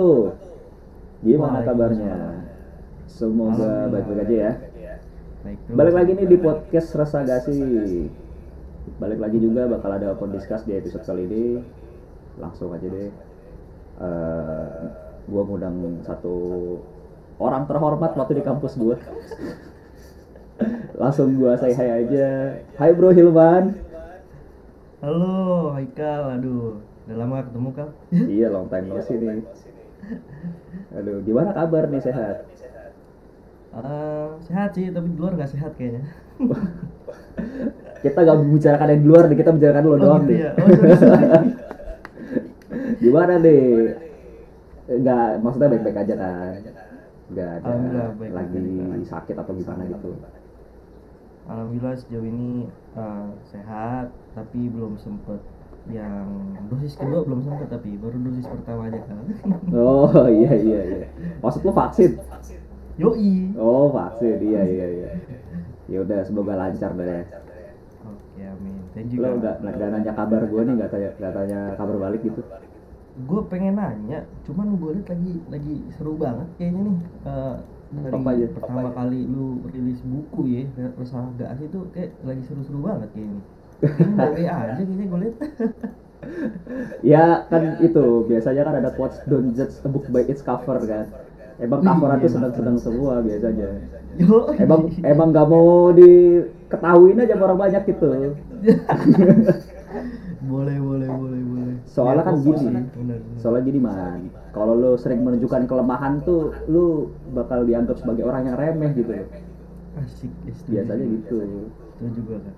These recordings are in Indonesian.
Wabarakatuh. Gimana kabarnya? Semoga baik-baik aja ya. Balik lagi nih di podcast Rasa Gasi. Balik lagi juga bakal ada open discuss di episode kali ini. Langsung aja deh. Eh, gua ngundang satu orang terhormat waktu di kampus gua. Langsung gua say hi aja. Hai Bro Hilman. Halo, Haikal. Aduh, udah lama ketemu kal. iya long time no see nih. Aduh, gimana kabar nih sehat? Eh, sehat sih, tapi di luar nggak sehat kayaknya. Kita gak membicarakan yang di luar nih, kita bicarakan lo doang gitu nih. ya. Oh, sorry, sorry. Gimana nih? Enggak, maksudnya baik-baik aja kan? Enggak ada baik-baik lagi aja. sakit atau gimana gitu. Alhamdulillah sejauh ini eh, sehat, tapi belum sempet yang dosis kedua belum sempet tapi baru dosis pertama aja kan. Oh iya iya iya. Maksud lo vaksin? Yoi. Oh vaksin, iya iya iya. Ya udah semoga lancar deh. ya. Oke, amin. Thank you. Lo nggak nggak nanya kabar gue nih, nggak tanya nggak tanya kabar balik gitu. gue pengen nanya cuman gue liat lagi lagi seru banget kayaknya nih eh, dari Apa aja? pertama kali lu rilis buku ya resah gas itu kayak lagi seru-seru banget kayaknya ini bae aja kayaknya gue liat Ya kan itu biasanya kan ada quotes don't judge a book by its cover kan. Emang cover Iya, tuh sedang-sedang semua biasanya. Emang emang nggak mau diketahuin aja sama orang banyak gitu. boleh boleh boleh boleh Soalnya Ya, kan gini. Soalnya gini man, kalau lu sering menunjukkan kelemahan tuh, lu bakal dianggap sebagai orang yang remeh gitu. asik ya. Biasanya gitu. itu juga kan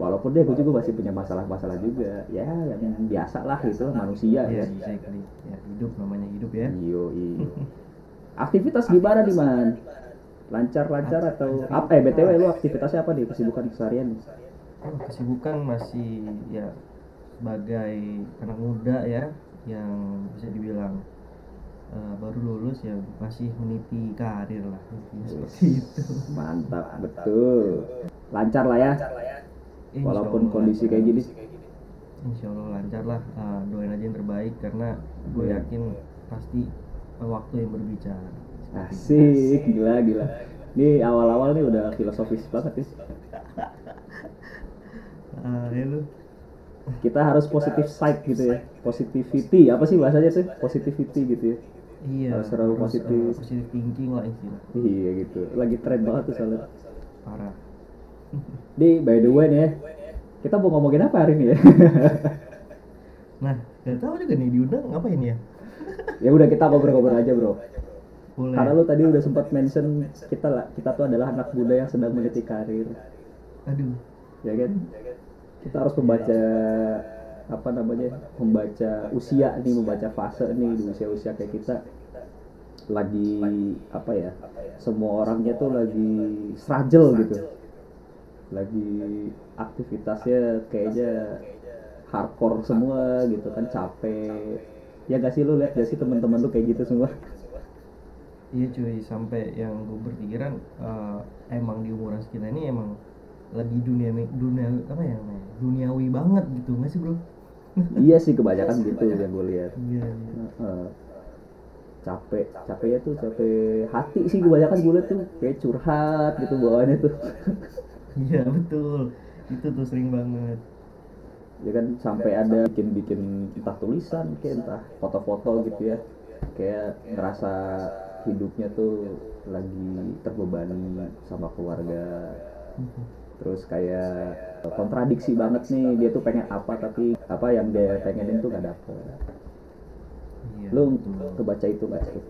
Walaupun deh, gue juga masih punya masalah-masalah juga. Ya, yang biasa lah gitu, manusia ya ya. ya hidup namanya hidup ya Iyo, iyo. Aktivitas gimana nih man? Lancar-lancar atau apa? Eh, btw lu aktivitasnya apa nih? Kesibukan keseharian? Oh, kesibukan masih ya sebagai anak muda ya yang bisa dibilang eh, baru lulus ya masih meniti karir lah seperti itu. Mantap, betul. Lancar lah ya, Insya walaupun Allah kondisi lancar. kayak gini. Insya Allah lancar lah Eh, doain aja yang terbaik karena gue Iya. yakin pasti eh, waktu yang berbicara. Asik, gila gila. Ini awal-awal nih udah filosofis banget nih. Ah, ya lu. Kita harus positive side gitu ya. Positivity, apa sih bahasanya tuh? Positivity gitu ya. Iya. Harus selalu terus, positif. eh, positive thinking lah istilah. Iya gitu. Lagi tren banget tuh soalnya. Parah. Di by the way nih kita mau ngomongin apa hari ini ya? Nah, gak tahu juga nih diundang ngapain ya? ya udah kita ngobrol-ngobrol aja bro. Boleh. Karena lu tadi udah sempat mention kita lah, kita tuh adalah anak muda yang sedang meniti karir, Aduh. ya kan? Kita harus membaca apa namanya, membaca usia nih, membaca fase nih di usia-usia kayak kita lagi apa ya? Semua orangnya tuh lagi struggle gitu, lagi aktivitasnya kayaknya hardcore semua gitu kan capek. Ya gak sih lu lihat gak sih teman-teman lu kayak gitu semua? Iya cuy, sampai yang gue berpikiran eh, emang di umuran sekitar ini emang lagi dunia dunia apa ya namanya duniawi banget gitu nggak sih bro? iya sih kebanyakan gitu yang gue lihat Iya. iya. Heeh. capek capeknya tuh capek hati sih kebanyakan gue lihat tuh kayak curhat gitu bawaannya tuh Iya betul, itu tuh sering banget. ya kan sampai ada bikin bikin entah tulisan kayak entah foto-foto gitu ya. Kayak ngerasa hidupnya tuh lagi terbebani sama keluarga. Terus kayak kontradiksi banget nih dia tuh pengen apa tapi apa yang dia pengenin tuh gak dapet. Iya. lu kebaca itu gak sih?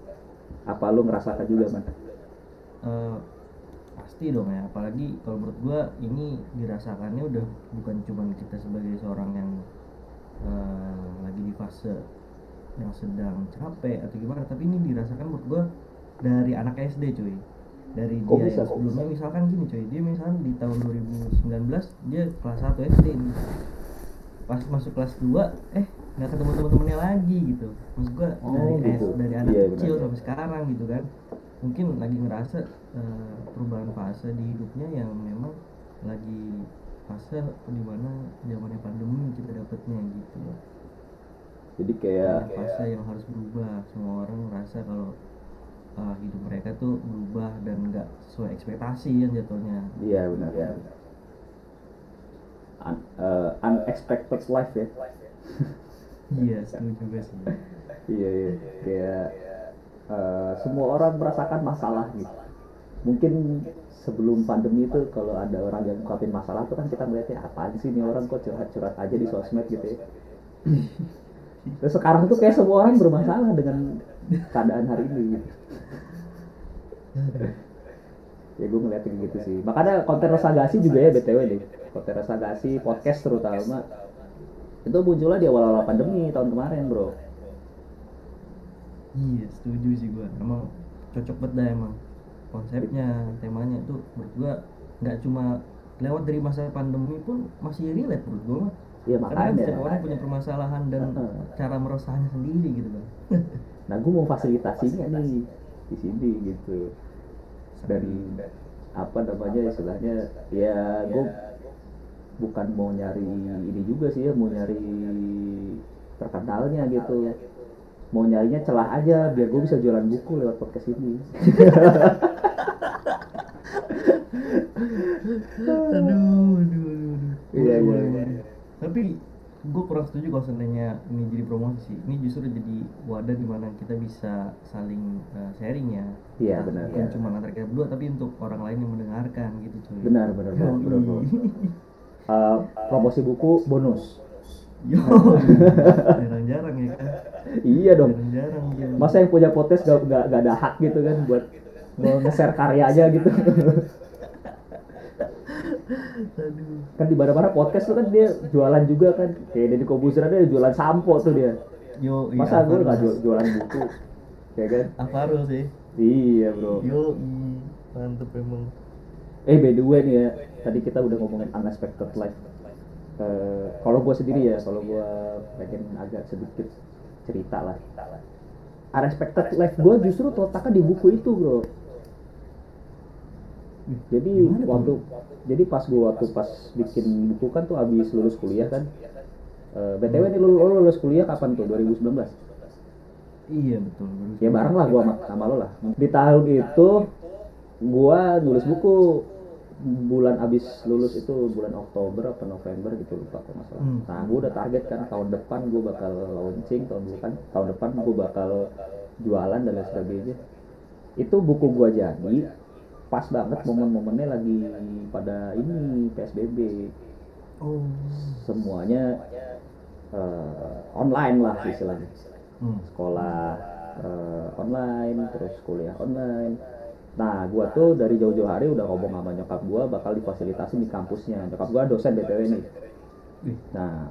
Apa lu ngerasakan juga man? Eh, pasti dong ya, apalagi kalau menurut gua ini dirasakannya udah bukan cuma kita sebagai seorang yang eh, lagi di fase yang sedang capek atau gimana, tapi ini dirasakan menurut gua dari anak SD cuy. Dari Kok dia bisa? yang sebelumnya misalkan gini cuy, dia misalkan di tahun 2019 dia kelas 1 SD nih. Pas masuk kelas 2 eh nggak ketemu teman-temannya lagi gitu. Maksud gua Oh, dari gitu. S- dari anak Iya, kecil benar. sampai sekarang gitu kan mungkin lagi ngerasa eh, perubahan fase di hidupnya yang memang lagi fase di mana zamannya pandemi kita dapetnya gitu loh. Jadi kayak ada fase yang harus berubah. Semua orang merasa kalau uh, hidup mereka tuh berubah dan nggak sesuai ekspektasi kan jatuhnya. Iya benar. Un- uh, unexpected life ya. Iya setuju juga sih. Iya iya. Kayak uh, semua orang merasakan masalah gitu. Mungkin sebelum pandemi itu kalau ada orang yang ngungkapin masalah tuh kan kita melihatnya apaan sih ini orang kok curhat-curhat aja di sosmed gitu ya? Terus sekarang tuh kayak semua orang bermasalah dengan keadaan hari ini gitu. ya gue ngeliat kayak gitu sih. Makanya konten resagasi juga ya btw deh. Konten resagasi podcast terutama. Itu munculnya di awal-awal pandemi tahun kemarin bro iya setuju sih gua. Emang cocok banget dah emang konsepnya temanya tuh menurut gua nggak cuma lewat dari masa pandemi pun masih relate menurut mah Iya karena kan makanya setiap orang punya permasalahan dan Heeh. cara meresahnya sendiri gitu kan nah gue mau fasilitasinya nih di sini gitu. Dari apa namanya istilahnya ya gue bukan mau nyari ini juga sih ya mau nyari terkenalnya gitu mau nyarinya celah aja biar gue bisa jualan buku lewat podcast ini aduh aduh aduh, aduh. Iya, iya, iya. tapi gue kurang setuju kalau seandainya ini jadi promosi ini justru jadi wadah di mana kita bisa saling uh, sharing ya Iya, benar, bukan cuma antara kita berdua tapi untuk orang lain yang mendengarkan gitu cuy benar benar benar, benar, Yoi. benar. Eh, promosi buku bonus Yo, jarang-jarang ya kan? Iya dong. Jarang-jarang gitu. masa yang punya podcast gak, gak, gak ada hak gitu kan buat nge-share karya aja gitu. Aduh. Kan di mana-mana podcast tuh kan dia jualan juga kan. Kayak Deddy Kobuzer dia jualan sampo tuh dia. Yo iya, masa gue nggak jual, jualan buku? Ya kan? Avarul sih. Iya bro. Yo mantep emang. Eh by the way nih ya tadi kita udah ngomongin unexpected life Eh, kalau gue sendiri ya kalau gue pengen agak sedikit cerita lah. Unexpected life gue justru terletaknya di buku itu bro. Jadi Gimana waktu jadi pas gue waktu pas bikin buku kan tuh habis lulus kuliah kan. Eh, btw nih lu, lu lulus kuliah kapan tuh? 2019 iya betul. Ya bareng lah gua sama, sama lo lah. Di tahun itu gua nulis buku bulan abis lulus itu bulan Oktober apa November gitu lupa kok masalah Hmm. nah gua udah target kan tahun depan gua bakal launching tahun depan tahun depan gua bakal jualan dan lain sebagainya. Itu buku gua jadi pas banget momen-momennya lagi pada ini PSBB oh. Semuanya eh, online lah istilahnya. Hmm. sekolah eh, online terus kuliah online nah gua tuh dari jauh-jauh hari udah ngomong sama nyokap gua bakal difasilitasi di kampusnya. Nyokap gua dosen btw nih. Nah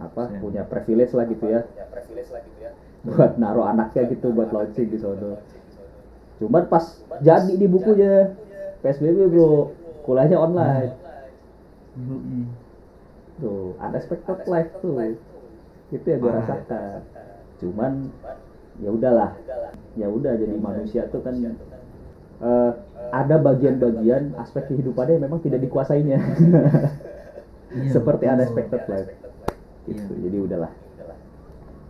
apa Keren. punya privilege lah gitu ya. Buat naruh anaknya gitu buat launching di sono cuman pas jadi di bukunya. psbb bro. kuliahnya online. Tuh unexpected life tuh itu yang gue rasakan. Cuman ya udahlah. Ya udah jadi manusia tuh kan eh, ada bagian-bagian aspek kehidupannya yang memang tidak dikuasainya. Iya, seperti betul. unexpected life. Gitu. Iya. jadi udahlah.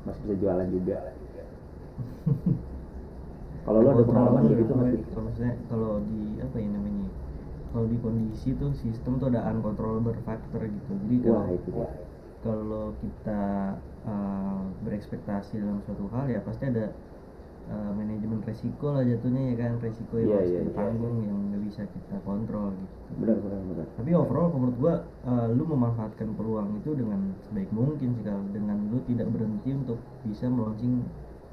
Masih bisa jualan juga. Kalau lo ada pengalaman gitu namanya- nggak sih? kalau di apa ya namanya kalau di kondisi tuh sistem tuh ada uncontrollable factor gitu. Jadi kalau wah itu kalau kita uh, berekspektasi dalam suatu hal ya pasti ada uh, manajemen resiko lah jatuhnya ya kan? Resiko yang Iya, harus iya, kita tanggung yang nggak bisa kita kontrol gitu. Benar benar benar. Tapi overall menurut gua uh, lu memanfaatkan peluang itu dengan sebaik mungkin sih kalau dengan lu tidak berhenti untuk bisa melaunching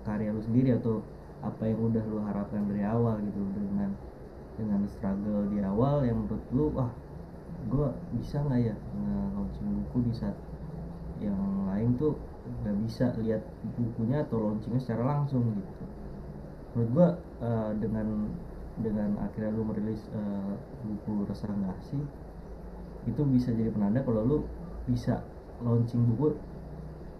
karya lu sendiri atau apa yang udah lu harapkan dari awal gitu. Dengan dengan struggle di awal yang menurut lu wah gua bisa nggak ya launching buku di saat yang lain tuh nggak bisa lihat bukunya atau launchingnya secara langsung gitu menurut gua uh, dengan dengan akhirnya lu merilis uh, buku nggak sih itu bisa jadi penanda kalau lu bisa launching buku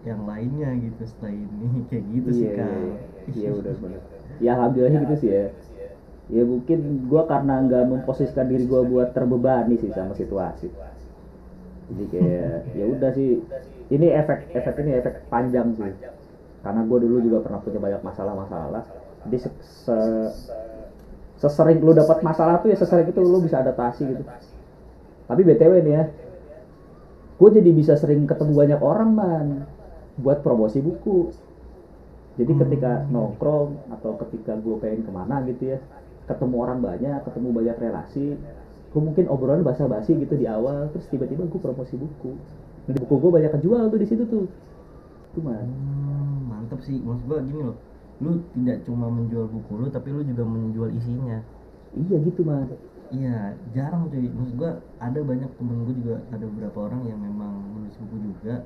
yang lainnya gitu setelah ini. Kayak gitu sih iya, kak. iya, iya udah benar ya alhamdulillah gitu sih ya. Ya mungkin gua karena nggak memposisikan diri gua buat terbebani sih sama situasi. Jadi kayak ya udah sih. Ini efek efek ini efek panjang sih. Karena gue dulu juga pernah punya banyak masalah-masalah jadi se, se- sesering lu dapat masalah tuh ya sesering itu lu bisa adaptasi gitu. Tapi btw nih ya gue jadi bisa sering ketemu banyak orang man buat promosi buku. Jadi ketika nongkrong atau ketika gue pengen ke mana gitu ya ketemu orang banyak ketemu banyak relasi gue mungkin obrolan basa-basi gitu di awal terus tiba-tiba gue promosi buku. Jadi buku gue banyak kejual tuh di situ tuh. Itu man Hmm, mantep sih. Maksud gua gini loh lu tidak cuma menjual buku lu tapi lu juga menjual isinya. Iya gitu man iya jarang cuy. Maksud gua ada banyak temen gua juga ada beberapa orang yang memang menulis buku juga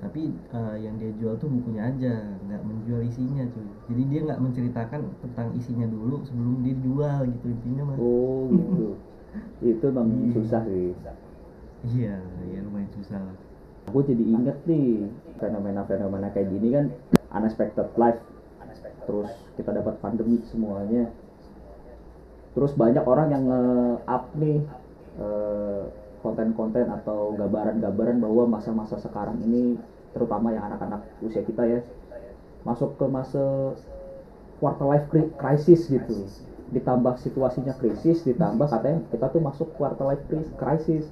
tapi eh, yang dia jual tuh bukunya aja nggak menjual isinya cuy. Jadi dia nggak menceritakan tentang isinya dulu sebelum dia jual gitu intinya mah oh gitu. Itu emang Iya. susah sih. Iya ya lumayan susah lah. Aku jadi inget nih fenomena-fenomena kayak gini kan unexpected life terus kita dapat pandemi semuanya. Terus banyak orang yang nge-up nih eh, konten-konten atau gambaran-gambaran bahwa masa-masa sekarang ini terutama yang anak-anak usia kita ya masuk ke masa quarter life cri- crisis gitu. Ditambah situasinya krisis ditambah katanya kita tuh masuk quarter life cri- crisis.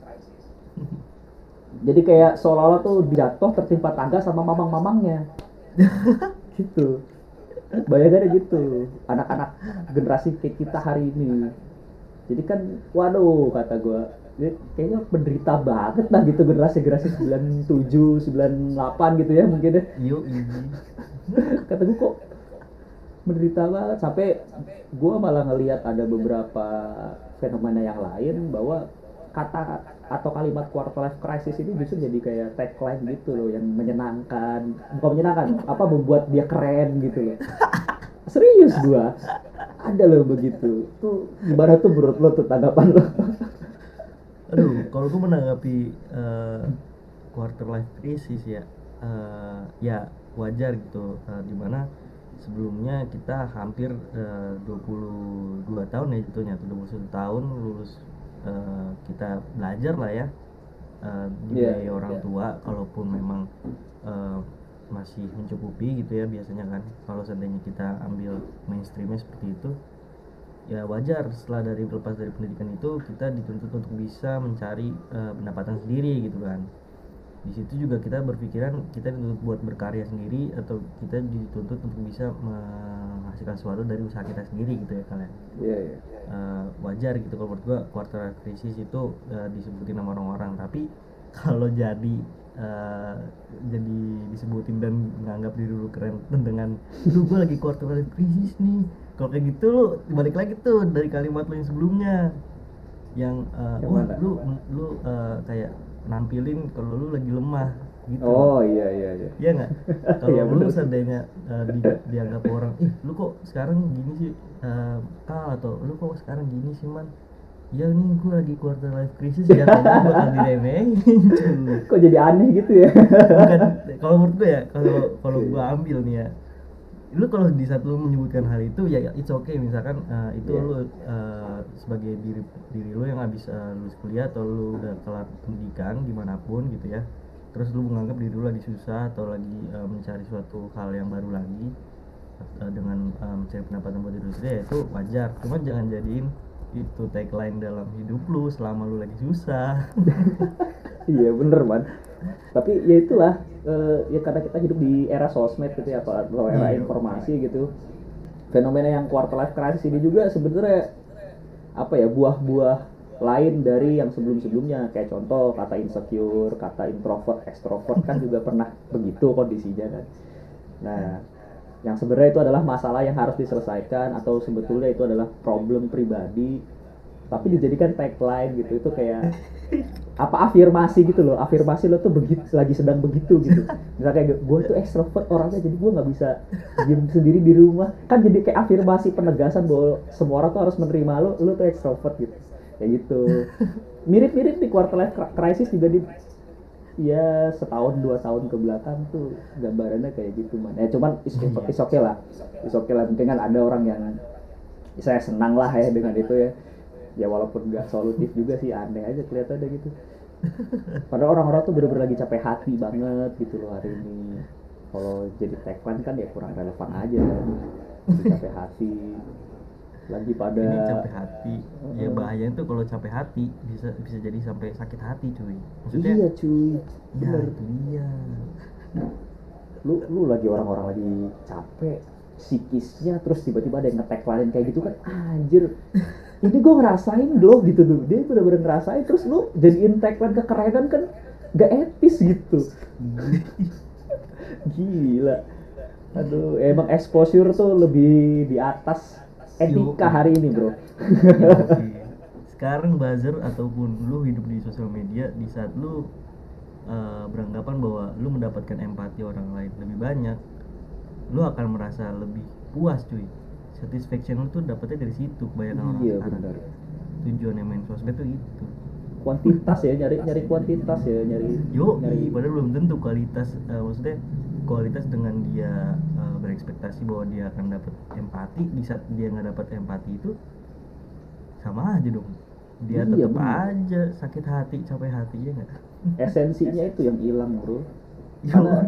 Jadi kayak seolah-olah tuh jatuh tertimpa tangga sama mamang-mamangnya. Gitu bayangannya gitu anak-anak generasi kayak kita hari ini. Jadi kan waduh kata gue kayaknya menderita banget lah gitu generasi-generasi 97, 98 gitu ya mungkin ya. Kata gue kok menderita banget? Sampai gue malah ngelihat ada beberapa fenomena yang lain bahwa kata atau kalimat quarter life crisis ini justru jadi kayak tagline gitu loh yang menyenangkan. Bukan menyenangkan apa membuat dia keren gitu loh. Serius gua. Ada loh begitu. Tuh gimana tuh menurut lo tuh tanggapan lo? Aduh, kalau gue menanggapi eh, quarter life crisis ya, eh, ya wajar gitu. Eh, di mana sebelumnya kita hampir eh, 22 tahun ya jatuhnya, atau 21 tahun lulus eh, kita belajar lah ya, eh, dibiayai Iya, orang iya. tua, kalaupun memang eh, masih mencukupi gitu ya biasanya kan. Kalau seandainya kita ambil mainstreamnya seperti itu, ya wajar setelah dari lepas dari pendidikan itu kita dituntut untuk bisa mencari eh, pendapatan sendiri gitu kan di situ juga kita berpikiran kita dituntut buat berkarya sendiri atau kita dituntut untuk bisa menghasilkan sesuatu dari usaha kita sendiri gitu ya kalian. Iya iya. Eh, wajar gitu kalau menurut gua quarter life crisis itu eh, disebutin sama orang-orang. Tapi kalau jadi eh, jadi disebutin dan menganggap diri lu keren dengan lu gua lagi quarter life crisis nih. Kalau kayak gitu lu balik lagi tuh dari kalimat lu yang sebelumnya. Yang eh, Yang mana? lu lu eh, kayak nampilin kalau lu lagi lemah gitu oh iya iya iya Iya nggak? Kalau Iya, lu seandainya uh, di- dianggap orang, ih lu kok sekarang gini sih, uh, kal atau lu kok sekarang gini sih man? Ya nih gue lagi quarter life crisis ya, gue bakal diremehin. kok jadi aneh gitu ya Bukan, kalau menurut gue ya, kalau kalau gue ambil nih ya, lu kalau di saat lu menyebutkan hal itu ya it's okay. Misalkan uh, itu Iya. lu uh, sebagai diri diri lu yang habis uh, lulus kuliah atau lu udah kelar pendidikan di mana pun gitu ya terus lu menganggap diri lu lagi susah atau lagi uh, mencari suatu hal yang baru lagi uh, dengan uh, mencari pendapatan buat diri sendiri ya itu wajar. Cuman jangan jadiin itu tagline dalam hidup lu selama lu lagi susah. Iya bener man tapi ya itulah eh, ya karena kita hidup di era sosmed gitu ya atau era Iya. informasi gitu fenomena yang quarter life crisis ini juga sebenarnya apa ya buah-buah lain dari yang sebelum-sebelumnya kayak contoh kata insecure, kata introvert, extrovert kan juga pernah begitu kondisinya kan. Nah, yang sebenarnya itu adalah masalah yang harus diselesaikan atau sebetulnya itu adalah problem pribadi tapi dijadikan tagline gitu itu kayak apa afirmasi gitu loh afirmasi lo tuh begitu lagi sedang begitu gitu. Misalnya kayak gue tuh extrovert orangnya jadi gue nggak bisa diem sendiri di rumah. Kan jadi kayak afirmasi penegasan bahwa semua orang tuh harus menerima lo lo tuh extrovert gitu. Kayak gitu. Mirip-mirip di quarter life cri- crisis juga di ya setahun dua tahun ke belakang tuh gambarannya kayak gitu man. Ya cuman is, is okay lah. Is okay lah penting kan ada orang yang saya senang lah ya dengan itu ya ya walaupun nggak solutif juga sih aneh aja kelihatannya gitu. Padahal orang-orang tuh bener-bener lagi capek hati banget gitu loh hari ini. Kalau jadi tagline kan ya kurang relevan aja Jadi capek hati. Lagi pada ini capek hati. Ya bahaya itu kalau capek hati bisa bisa jadi sampai sakit hati cuy. Maksudnya iya cuy. Ya bener. itu dia. Lu lu lagi orang-orang lagi capek psikisnya terus tiba-tiba ada yang nge lain kayak gitu kan anjir ini gue ngerasain loh gitu tuh dia bener-bener ngerasain terus lu jadiin tagline kekerenan kan gak etis gitu. Gila. Aduh emang exposure tuh lebih di atas etika hari ini bro. Sekarang buzzer ataupun lu hidup di sosial media di saat lu eh, beranggapan bahwa lu mendapatkan empati orang lain lebih banyak lu akan merasa lebih puas cuy satisfaction lu tuh dapetnya dari situ kebanyakan orang iya sekarang. benar. Tujuannya main sosmed tuh itu. Kuantitas ya nyari nyari kuantitas ya nyari yo nyari padahal belum tentu kualitas eh, maksudnya kualitas dengan dia eh, berekspektasi bahwa dia akan dapat empati di saat dia nggak dapat empati itu sama aja dong. Dia Iya, tetap bener. aja sakit hati capek hati ya nggak? Esensinya itu yang hilang bro. Karena-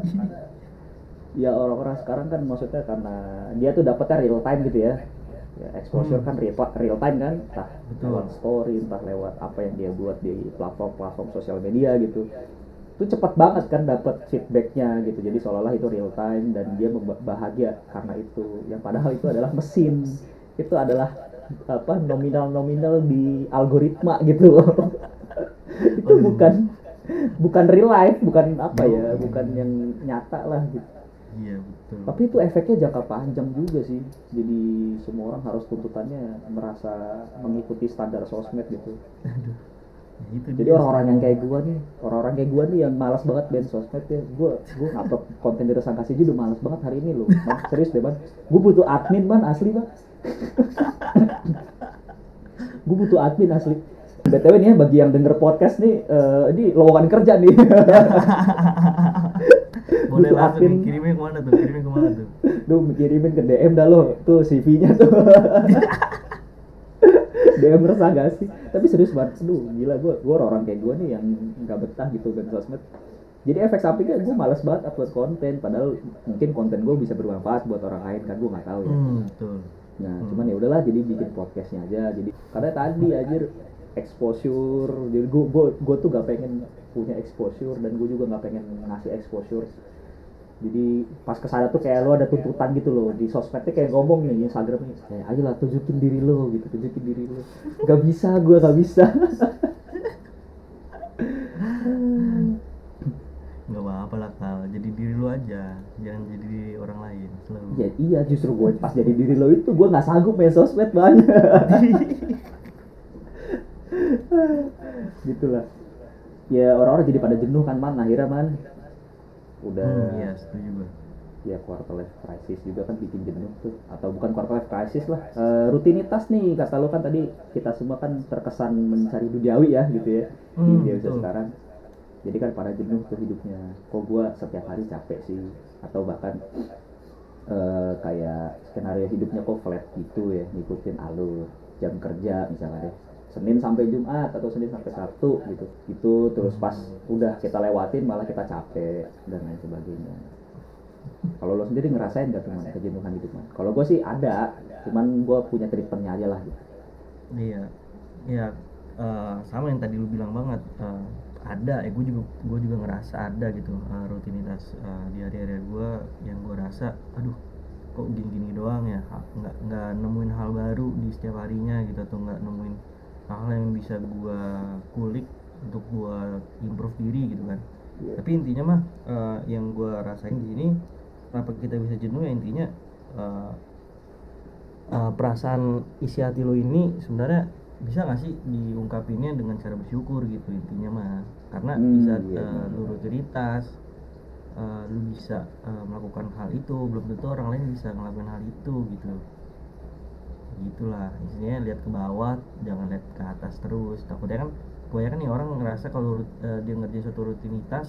ya orang-orang sekarang kan maksudnya karena dia tuh dapetnya real time gitu ya. Ya exposure Hmm. kan real, real time kan? Entah Betul. lewat story entah lewat apa yang dia buat di platform-platform sosial media gitu. Itu cepat banget kan dapat feedbacknya gitu. Jadi seolah-olah itu real time dan dia bahagia karena itu. Yang padahal itu adalah mesin. Itu adalah apa nominal-nominal di algoritma gitu loh. Itu bukan bukan real life bukan apa ya bukan yang nyata lah gitu iya betul. Tapi itu efeknya jangka panjang juga sih. Jadi semua orang harus tuntutannya merasa mengikuti standar sosmed gitu. Aduh. Ya, itu jadi orang-orang yang kayak gua nih orang-orang kayak gua nih yang malas banget band sosmed ya gua gua upload konten di resang kasih udah malas banget hari ini loh. Man, serius deh ban gua butuh admin ban asli ban gua butuh admin asli. Btw nih ya bagi yang denger podcast nih eh, ini lowongan kerja nih butuh langsung admin. kirimnya ke mana tuh kirimnya ke mana tuh Duh, kirimin ke DM dah lo, tuh CV-nya tuh. DM resah gak sih? Tapi serius banget, aduh gila gue, gue orang kayak gue nih yang nggak betah gitu kan sosmed. Jadi efek sampingnya gue malas banget upload konten, padahal mungkin konten gue bisa bermanfaat buat orang lain kan gue nggak tahu ya. hmm, betul Nah, Hmm. cuman ya udahlah jadi bikin podcastnya aja. Jadi karena tadi anjir exposure, jadi gue gue gue tuh gak pengen punya exposure dan gue juga nggak pengen ngasih exposure. Jadi pas ke sana tuh kayak lo ada tuntutan gitu loh di sosmednya kayak ngomong nih Instagram nih, kayak ayolah tunjukin diri lo gitu, tunjukin diri lo. Gak bisa, gue gak bisa. nggak apa-apa lah kal jadi diri lu aja jangan jadi diri orang lain selalu ya iya justru gue pas jadi diri lo itu gue nggak sanggup main sosmed banget. gitulah. Ya orang-orang jadi pada jenuh kan man, akhirnya man. Udah. hmm, iya. setuju gue ya quarter life crisis juga kan bikin jenuh tuh. Atau bukan quarter life crisis lah Eh, rutinitas nih. Kata lo kan tadi kita semua kan terkesan mencari duniawi ya gitu ya. Di Hmm, Indonesia betul. sekarang. Jadi kan pada jenuh tuh hidupnya. Kok gua setiap hari capek sih? Atau bahkan eh, kayak skenario hidupnya kok flat gitu ya ngikutin alur jam kerja misalnya. deh Senin sampai Jumat atau Senin sampai Sabtu gitu. Itu terus pas udah kita lewatin malah kita capek dan lain sebagainya. Kalau lo sendiri ngerasain gak tuh man kejenuhan hidup man? Kalau gue sih ada, cuman gue punya treatmentnya aja lah gitu. iya. Iya eh, sama yang tadi lu bilang banget eh, ada. Ya gue juga gue juga ngerasa ada gitu eh, rutinitas eh, di hari-hari gue yang gue rasa aduh kok gini-gini doang ya? Nggak nggak nemuin hal baru di setiap harinya gitu atau nggak nemuin hal yang bisa gue kulik untuk gue improve diri gitu kan Iya. tapi intinya mah eh, yang gue rasain di sini kenapa kita bisa jenuh ya intinya eh, eh, perasaan isi hati lo ini sebenarnya bisa nggak sih diungkapinnya dengan cara bersyukur gitu intinya mah karena Hmm, di saat iya, benar. lu rutinitas eh, lu bisa eh, melakukan hal itu belum tentu orang lain bisa ngelakuin hal itu gitu gitulah isinya lihat ke bawah jangan lihat ke atas terus. Takutnya kan kebanyakan nih orang ngerasa kalau eh, dia ngerjain suatu rutinitas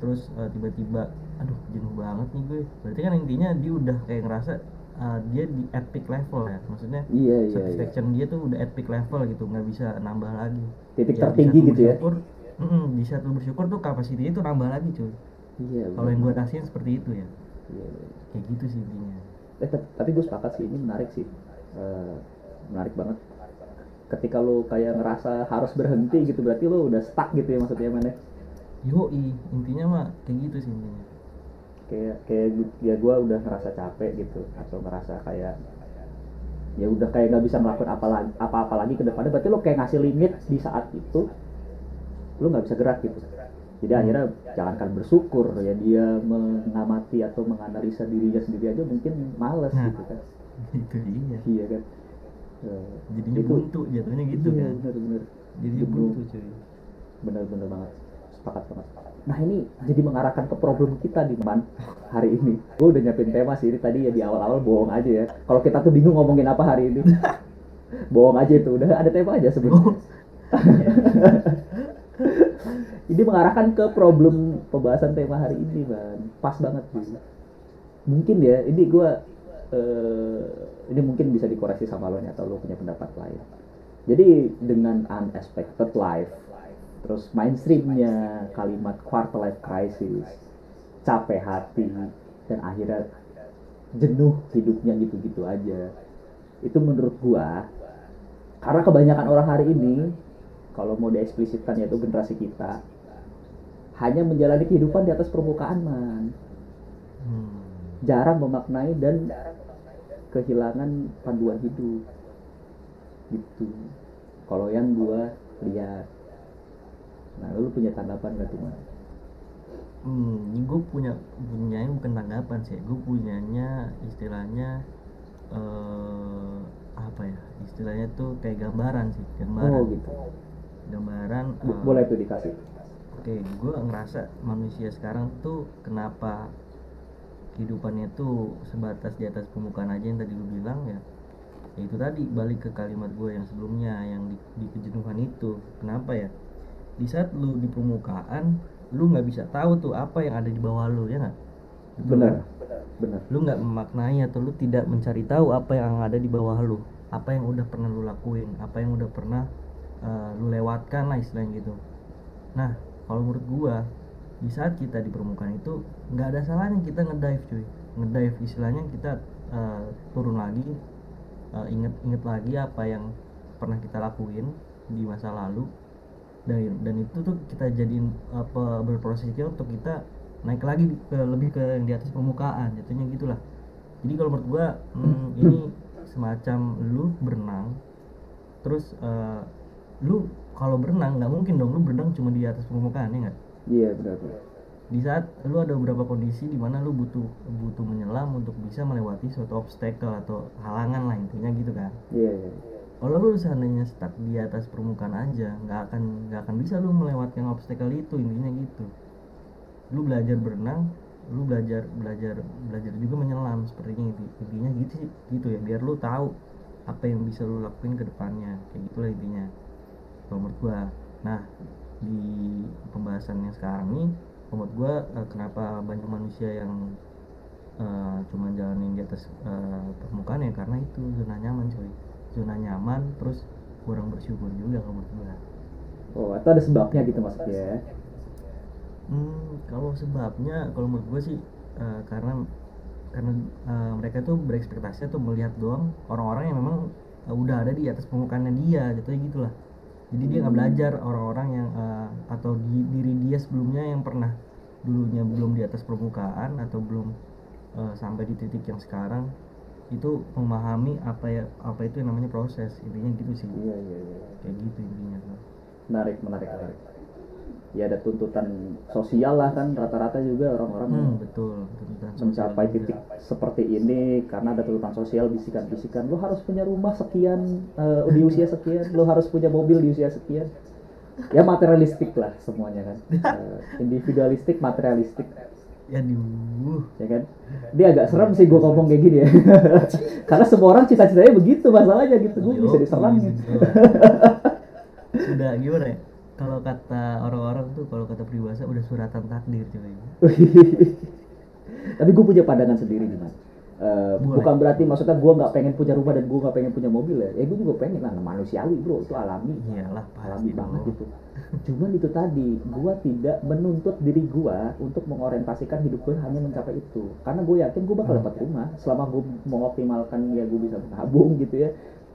terus eh, tiba-tiba aduh jenuh banget nih gue. Berarti kan intinya dia udah kayak ngerasa eh, dia di at peak level ya. Maksudnya Iya iya iya. satisfaction dia tuh udah at peak level gitu nggak bisa nambah lagi. Titik Ya, di tertinggi gitu ya. bersyukur, mm-mm, di saat lu bersyukur tuh kapasitinya tuh nambah lagi cuy. Iya kalau yang gue rasain seperti itu ya. Iya, iya. kayak gitu sih intinya. Eh, tapi gue sepakat sih ini menarik sih Eh, menarik banget ketika lu kayak ngerasa harus berhenti gitu berarti lu udah stuck gitu ya maksudnya mana yoi intinya mah kayak gitu sih intinya kayak kayak ya gue udah ngerasa capek gitu atau ngerasa kayak ya udah kayak nggak bisa melakukan apa lagi apa apa lagi ke depannya berarti lo kayak ngasih limit di saat itu lo nggak bisa gerak gitu jadi Hmm. akhirnya jangankan bersyukur ya dia mengamati atau menganalisa dirinya sendiri aja mungkin males Nah. gitu kan itu dia iya kan? Eh, jadinya itu- buntu jatuhnya gitu iya, kan? bener bener jadinya Buntu. buntu cuy. Bener-bener banget. Sepakat banget nah ini jadi mengarahkan ke problem kita di man hari ini. Gue udah nyiapin tema sih ini tadi ya di awal-awal bohong aja ya. Kalau kita tuh bingung ngomongin apa hari ini. Bohong aja itu udah ada tema aja sebenarnya. Ini mengarahkan ke problem pembahasan tema hari ini man pas banget sih mungkin ya ini gue eh, ini mungkin bisa dikoreksi sama lo nih atau lo punya pendapat lain jadi dengan unexpected life terus mainstreamnya kalimat quarter life crisis capek hati dan akhirnya jenuh hidupnya gitu-gitu aja itu menurut gua karena kebanyakan orang hari ini kalau mau dieksplisitkan yaitu generasi kita hanya menjalani kehidupan di atas permukaan man hmm. Jarang memaknai dan kehilangan panduan hidup gitu kalau yang gua lihat nah lu punya tanggapan gak tuh? Hmm, ini gue punya punyanya bukan tanggapan sih, gue punyanya istilahnya eh apa ya? Istilahnya tuh kayak gambaran sih, gambaran. oh gitu Gambaran. Eh, boleh tuh dikasih Oke, gue ngerasa manusia sekarang tuh kenapa kehidupannya tuh sebatas di atas permukaan aja yang tadi lu bilang ya. Ya itu tadi balik ke kalimat gue yang sebelumnya yang di, di kejenuhan itu. Kenapa ya? Di saat lu di permukaan, lu nggak bisa tahu tuh apa yang ada di bawah lu ya nggak? Betul benar benar Lu nggak memaknai atau lu tidak mencari tahu apa yang ada di bawah lu, apa yang udah pernah lu lakuin, apa yang udah pernah eh, lu lewatkan lah istilahnya gitu. Nah, kalau menurut gua di saat kita di permukaan itu nggak ada salahnya kita ngedive cuy. Ngedive istilahnya kita eh, turun lagi eh, inget inget lagi apa yang pernah kita lakuin di masa lalu. Dan dan itu tuh kita jadiin apa berproses untuk kita naik lagi ke lebih ke yang di atas permukaan jatuhnya gitulah. Jadi kalau menurut gua hmm, ini semacam lu berenang terus eh, lu kalau berenang nggak mungkin dong lu berenang cuma di atas permukaan ya nggak iya benar di saat lu ada beberapa kondisi di mana lu butuh butuh menyelam untuk bisa melewati suatu obstacle atau halangan lah intinya gitu kan? Iya iya. Kalau lu seandainya stuck di atas permukaan aja nggak akan nggak akan bisa lu melewatkan obstacle itu intinya gitu. Lu belajar berenang lu belajar belajar belajar juga menyelam sepertinya intinya gitu sih gitu ya biar lu tahu apa yang bisa lu lakuin ke depannya. Kayak gitulah intinya kalau menurut gua. Nah di pembahasan yang sekarang nih menurut gua eh, kenapa banyak manusia yang eh, cuma jalanin di atas eh, permukaan ya? Karena itu zona nyaman coy. Zona nyaman terus kurang bersyukur juga kalau menurut gua. Oh atau ada sebabnya gitu maksudnya ya? Hmm, kalau sebabnya kalau menurut gue sih eh, karena karena eh, mereka tuh berekspektasi atau melihat doang orang-orang yang memang eh, udah ada di atas permukaannya dia jatuhnya gitulah jadi dia nggak belajar. Orang-orang yang eh, atau di, diri dia sebelumnya yang pernah dulunya belum di atas permukaan atau belum eh, sampai di titik yang sekarang itu memahami apa ya apa itu yang namanya proses. Intinya gitu sih. Iya iya iya. Kayak gitu intinya. Menarik menarik menarik ya ada tuntutan sosial lah kan rata-rata juga orang-orang hmm, betul tuntutan mencapai juga. titik seperti ini karena ada tuntutan sosial bisikan-bisikan lo harus punya rumah sekian eh, di usia sekian lo harus punya mobil di usia sekian. Ya materialistik lah semuanya kan. Eh, individualistik materialistik. Ya ya kan? Dia agak serem sih gue ngomong kayak gini ya. Karena semua orang cita-citanya begitu masalahnya gitu. Gue bisa diserang betul. sudah gimana ya kalau kata orang-orang tuh kalau kata peribahasa udah suratan takdir coy. Tapi gue punya pandangan sendiri nih mas. Uh, Boleh. bukan berarti maksudnya gue nggak pengen punya rumah dan gue nggak pengen punya mobil ya, ya gue juga pengen lah manusiawi bro. Itu alami. Iyalah alami pasti banget gitu cuman itu tadi gue tidak menuntut diri gue untuk mengorientasikan hidup gue hanya mencapai itu. Karena gue yakin gue bakal Hmm. dapat rumah selama gue mengoptimalkan ya gue bisa menabung gitu ya.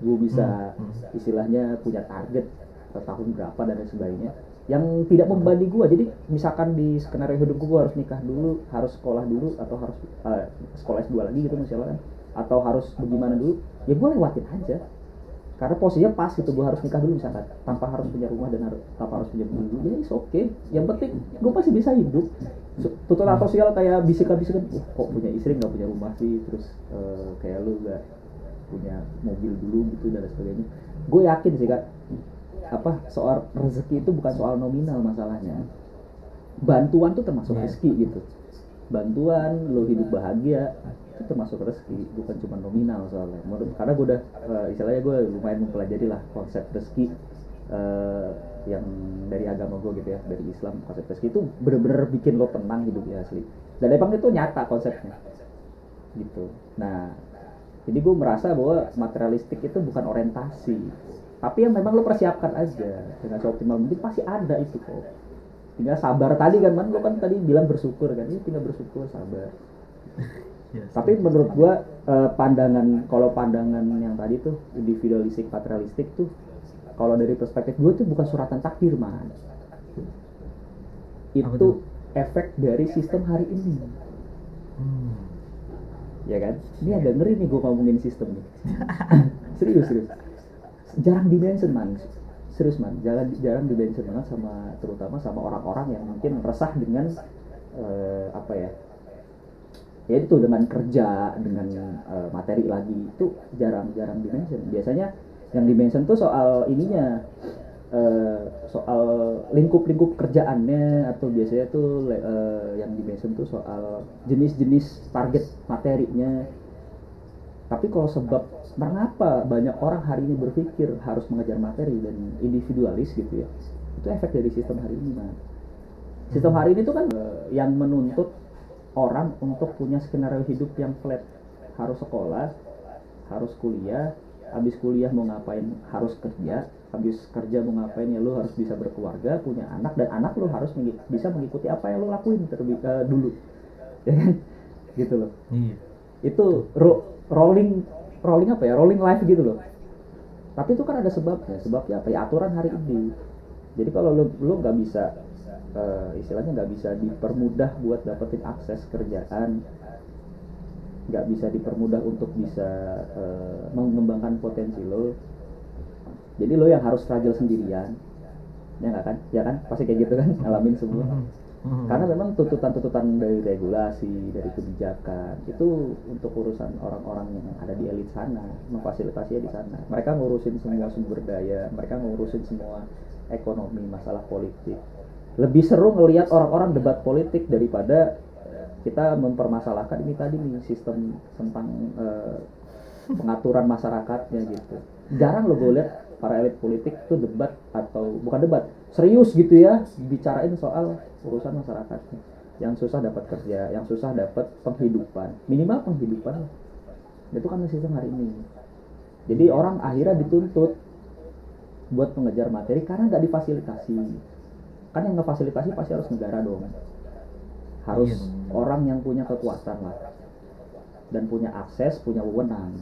Gue bisa Hmm, hmm. istilahnya punya target ke tahun berapa dan lain sebagainya yang tidak membebani gue jadi misalkan di skenario hidup gue harus nikah dulu harus sekolah dulu atau harus eh, sekolah S2 lagi gitu misalnya kan? Atau harus bagaimana dulu? Ya gue lewatin aja. Karena posisinya pas gitu gue harus nikah dulu misalkan tanpa harus punya rumah dan harus tanpa harus punya dulu. Ya is oke yang penting gue pasti bisa hidup. Tuntutan sosial kayak bisikan-bisikan "Wah, kok punya istri nggak punya rumah sih? Terus eh, kayak lu nggak punya mobil dulu gitu dan sebagainya. Gue yakin sih kak apa soal rezeki itu bukan soal nominal masalahnya. Bantuan tuh termasuk Iya. rezeki gitu. Bantuan lo hidup bahagia itu termasuk rezeki bukan cuma nominal soalnya. Menurut karena gue udah eh, istilahnya gue lumayan mempelajari lah konsep rezeki eh, yang dari agama gue gitu ya dari Islam konsep rezeki itu bener-bener bikin lo tenang hidupnya asli. Dan emang itu nyata konsepnya. Gitu. Nah jadi gue merasa bahwa materialistik itu bukan orientasi tapi yang memang lo persiapkan aja dengan seoptimal mungkin pasti ada itu kok. Tinggal sabar tadi kan man lo kan tadi bilang bersyukur kan. Ini tinggal bersyukur sabar. Yes. tapi menurut gua eh, pandangan kalau pandangan yang tadi tuh individualistik materialistik tuh kalau dari perspektif gua tuh bukan suratan takdir man itu tuh? efek dari sistem hari ini. Hmm. ya kan? Ini agak ngeri nih gua ngomongin sistem nih. Serius serius jarang dimention man. Serius man. Jarang jarang dimention banget sama terutama sama orang-orang yang mungkin resah dengan eh, apa ya ya itu dengan kerja dengan eh, materi lagi. Itu jarang-jarang dimention. Biasanya yang dimention tuh soal ininya eh, soal lingkup-lingkup kerjaannya atau biasanya tuh eh, yang dimention tuh soal jenis-jenis target materinya. Tapi kalau sebab mengapa banyak orang hari ini berpikir harus mengejar materi dan individualis gitu ya? Itu efek dari sistem hari ini man sistem hari ini tuh kan eh, yang menuntut orang untuk punya skenario hidup yang flat. Harus sekolah harus kuliah habis kuliah mau ngapain harus kerja habis kerja mau ngapain ya lu harus bisa berkeluarga punya anak dan anak lu harus mengi- bisa mengikuti apa yang lu lakuin terlebih eh, dulu. Ya kan? Gitu loh. Iya. itu ro- rolling rolling apa ya? Rolling life gitu loh. Tapi itu kan ada sebabnya sebabnya apa ya? Aturan hari ini. Jadi kalau lu lu nggak bisa eh, istilahnya nggak bisa dipermudah buat dapetin akses kerjaan nggak bisa dipermudah untuk bisa eh, mengembangkan potensi lo jadi lo yang harus struggle sendirian. Ya nggak kan? Ya kan? Pasti kayak gitu kan? Ngalamin semua Mhm. karena memang tuntutan-tuntutan dari regulasi dari kebijakan itu untuk urusan orang-orang yang ada di elit sana memfasilitasinya di sana. Mereka ngurusin semua sumber daya mereka ngurusin semua ekonomi masalah politik. Lebih seru ngelihat orang-orang debat politik daripada eh, kita mempermasalahkan ini tadi nih sistem tentang eh, pengaturan masyarakatnya gitu. Jarang lo lihat para elit politik tuh debat atau bukan debat serius gitu ya bicarain soal urusan masyarakatnya yang susah dapat kerja yang susah dapat penghidupan. Minimal penghidupan itu kan sistem hari ini. Jadi orang akhirnya dituntut buat mengejar materi karena nggak difasilitasi. Kan yang ngefasilitasi pasti harus negara dong. Harus Iya orang yang punya kekuatan lah. Dan punya akses punya wewenang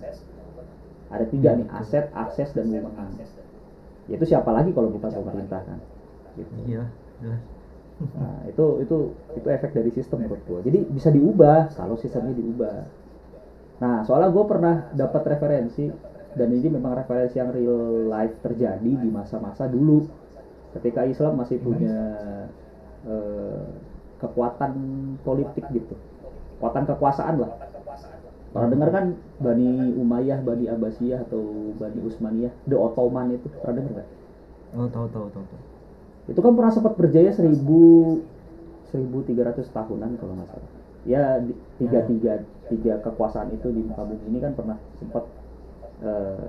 ada tiga nih aset akses dan wewenang itu siapa lagi kalau bukan pemerintah kan gitu. Iya, jelas. Nah, itu itu itu efek dari sistem menurut gue. Jadi bisa diubah kalau sistemnya diubah. Nah, soalnya gue pernah dapat referensi dan ini memang referensi yang real life terjadi di masa-masa dulu ketika Islam masih punya eh, kekuatan politik gitu, kekuatan kekuasaan lah. Pernah dengar kan Bani Umayyah, Bani Abbasiyah atau Bani Utsmaniyah, The Ottoman itu pernah dengar nggak? Oh, tahu tahu tahu tahu. itu kan pernah sempat berjaya 1000 1300 tahunan kalau nggak salah ya tiga tiga tiga kekuasaan itu di muka bumi ini kan pernah sempat eh,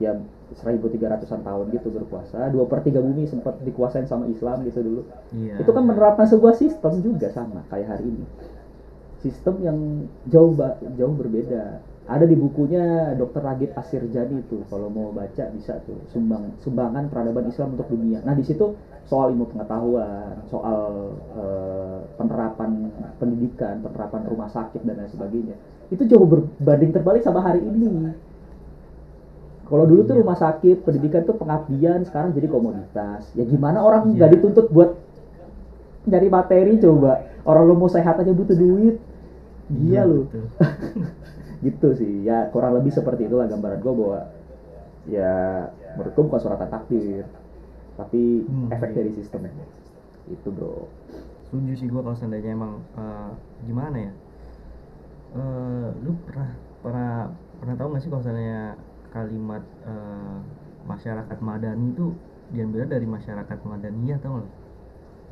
ya 1300an tahun gitu berkuasa dua per tiga bumi sempat dikuasain sama Islam gitu dulu Iya. itu kan menerapkan sebuah sistem juga sama kayak hari ini sistem yang jauh jauh berbeda ada di bukunya Dr. Ragib Asirjani itu kalau mau baca bisa tuh sumbang sumbangan peradaban Islam untuk dunia nah di situ soal ilmu pengetahuan soal eh, penerapan pendidikan penerapan rumah sakit dan lain sebagainya itu jauh berbanding terbalik sama hari ini kalau dulu tuh Iya. rumah sakit pendidikan tuh pengabdian sekarang jadi komoditas ya gimana orang Iya. nggak dituntut buat nyari materi coba orang lu mau sehat aja butuh duit Iya, gila lu betul. gitu sih ya kurang lebih seperti itulah gambaran gue bahwa ya menurut gue bukan suratan takdir tapi Hmm, efek iya. dari sistem itu bro setuju sih gua kalau seandainya emang eh, gimana ya Eh, lu pernah pernah pernah tahu nggak sih kalau seandainya kalimat eh, masyarakat madani itu diambil dari masyarakat madaniyah tau nggak lu?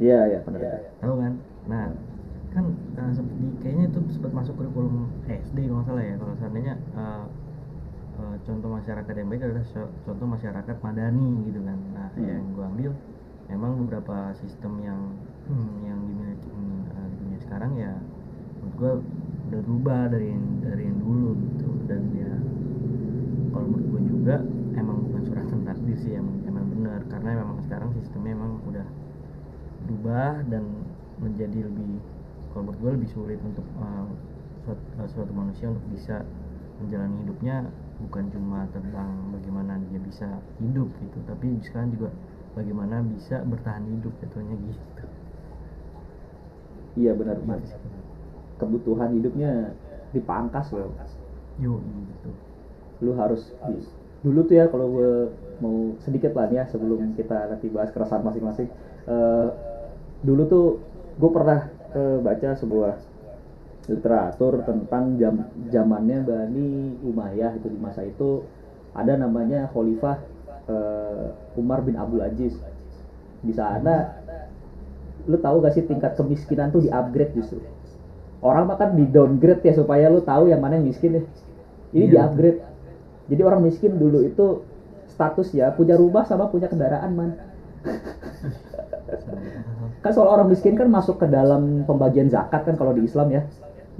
iya iya benar benar. tahu kan nah kan eh, sep- di- kayaknya itu sempat masuk kurikulum SD kalau nggak salah ya. Kalau seandainya eh, eh, contoh masyarakat yang baik adalah contoh masyarakat madani gitu kan. Nah Hmm. yang gua ambil memang beberapa sistem yang hmm, yang dimiliki eh, di dunia sekarang ya menurut gua udah berubah dari yang dari yang dulu gitu. Dan ya kalau menurut gua juga emang bukan suratan takdir sih emang emang benar. Karena memang sekarang sistemnya emang udah berubah dan menjadi lebih kalau menurut gue lebih sulit untuk uh, suatu, uh, suatu manusia untuk bisa menjalani hidupnya bukan cuma tentang bagaimana dia bisa hidup gitu tapi sekarang juga bagaimana bisa bertahan hidup jatuhnya gitu iya benar Gitu Mas. sih. kebutuhan hidupnya dipangkas loh yo gitu lu harus dulu tuh ya kalau gue mau sedikit lah nih ya sebelum kita nanti bahas keresahan masing-masing Eh, dulu tuh gue pernah eh, baca sebuah literatur tentang jam zamannya Bani Umayyah itu di masa itu ada namanya Khalifah eh, Umar bin Abdul Aziz. Di sana lu tahu gak sih tingkat kemiskinan tuh di upgrade justru? Orang makan di downgrade ya supaya lu tahu yang mana yang miskin deh ini Iya, di upgrade. Jadi orang miskin dulu itu status ya punya rumah sama punya kendaraan man kan soal orang miskin kan masuk ke dalam pembagian zakat kan kalau di Islam ya.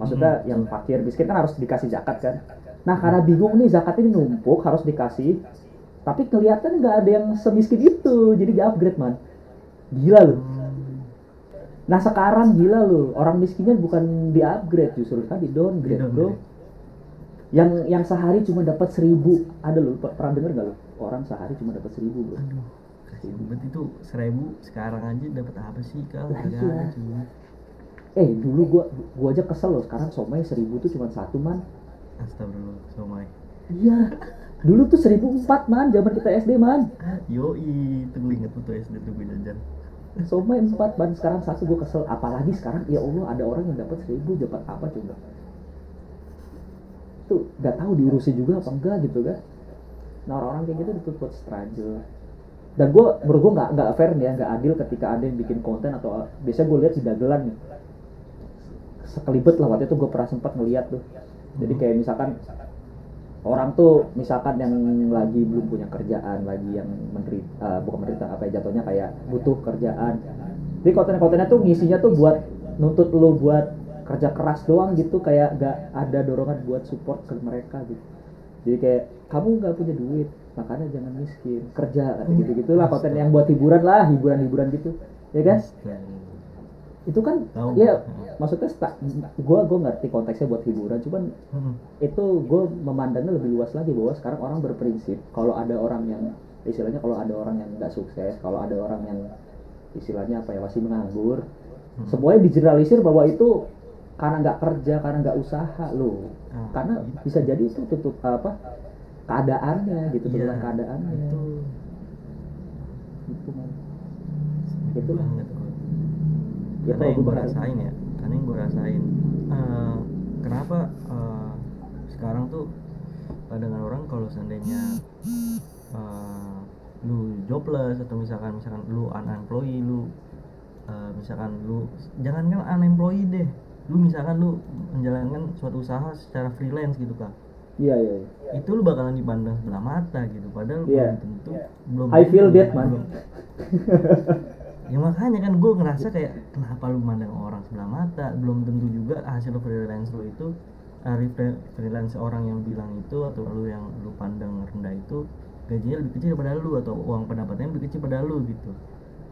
Maksudnya Hmm, yang fakir miskin kan harus dikasih zakat kan. Nah karena bingung nih zakat ini numpuk harus dikasih tapi kelihatan nggak ada yang semiskin itu. Jadi di upgrade man. Gila loh. Hmm, nah sekarang gila loh. Orang miskinnya bukan di upgrade justru kan di downgrade, bro yang yang sehari cuma dapat seribu. Ada loh per- pernah denger gak lo orang sehari cuma dapat seribu bro kasih banget itu seribu sekarang aja dapat apa sih kal Lah, Gak iya. cuy eh dulu gua gua aja kesel loh. Sekarang somai seribu tuh cuma satu man. Astagfirullah somai. Iya. Dulu tuh seribu empat man zaman kita SD man. Yoi. Itu gue inget tuh tuh SD tuh gue jajan. Somai empat man. Sekarang satu gua kesel. Apalagi sekarang ya Allah ada orang yang dapat seribu dapat apa coba? Tuh nggak tahu diurusin juga apa enggak gitu kan. Nah orang-orang kayak gitu dituntut struggle dan gue menurut gue nggak nggak fair nih ya nggak adil ketika ada yang bikin konten atau biasanya gue lihat di dagelan nih. Sekelibet lah waktu itu gue pernah sempat ngeliat tuh. Jadi kayak misalkan orang tuh misalkan yang lagi belum punya kerjaan lagi yang menderita bukan menderita apa ya jatuhnya kayak butuh kerjaan. Jadi konten-kontennya tuh ngisinya tuh buat nuntut lo buat kerja keras doang gitu kayak gak ada dorongan buat support ke mereka gitu. Jadi kayak kamu nggak punya duit makanya jangan miskin kerja kata gitu gitulah konten yang buat hiburan lah hiburan-hiburan gitu ya kan? Itu kan Tahu ya maksudnya sta- gua gua ngerti konteksnya buat hiburan cuman Hmm. itu gue memandangnya lebih luas lagi bahwa sekarang orang berprinsip kalau ada orang yang istilahnya kalau ada orang yang nggak sukses kalau ada orang yang istilahnya apa ya masih menganggur Hmm. semuanya digeneralisir bahwa itu karena nggak kerja karena nggak usaha loh. Ah, karena bisa jadi itu tutup apa keadaannya gitu Iya, tentang keadaannya itu Man. Sedih Itulah. banget gua. Ya, karena yang gue rasain ya karena yang gue rasain eh, kenapa eh, sekarang tuh pandangan orang kalau seandainya eh, lu jobless atau misalkan misalkan lu unemployed lu eh, misalkan lu jangan kan unemployed deh lu misalkan lu menjalankan suatu usaha secara freelance gitu kan iya iya iya. itu lu bakalan dipandang sebelah mata gitu padahal Iya. belum tentu belum I feel that, man. belum, ya makanya kan gue ngerasa kayak kenapa lu mandang orang sebelah mata belum tentu juga hasil freelance lu itu uh, freelance orang yang bilang itu atau lu yang lu pandang rendah itu gajinya lebih kecil daripada lu atau uang pendapatnya lebih kecil pada lu gitu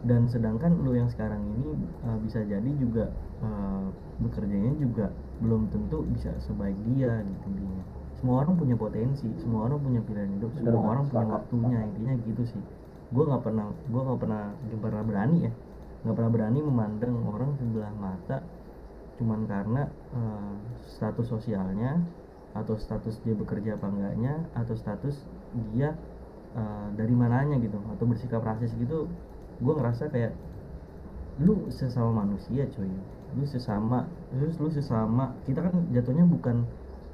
dan sedangkan lu yang sekarang ini uh, bisa jadi juga uh, bekerjanya juga belum tentu bisa sebaik dia gitu intinya semua orang punya potensi semua orang punya pilihan hidup semua orang punya sepakat. waktunya intinya gitu sih. Gue nggak pernah gue nggak pernah nggak pernah berani ya. Nggak pernah berani memandang orang sebelah mata cuman karena uh, status sosialnya atau status dia bekerja apa enggaknya atau status dia uh, dari mananya gitu atau bersikap rasis gitu gue ngerasa kayak lu sesama manusia coy lu sesama terus lu sesama kita kan jatuhnya bukan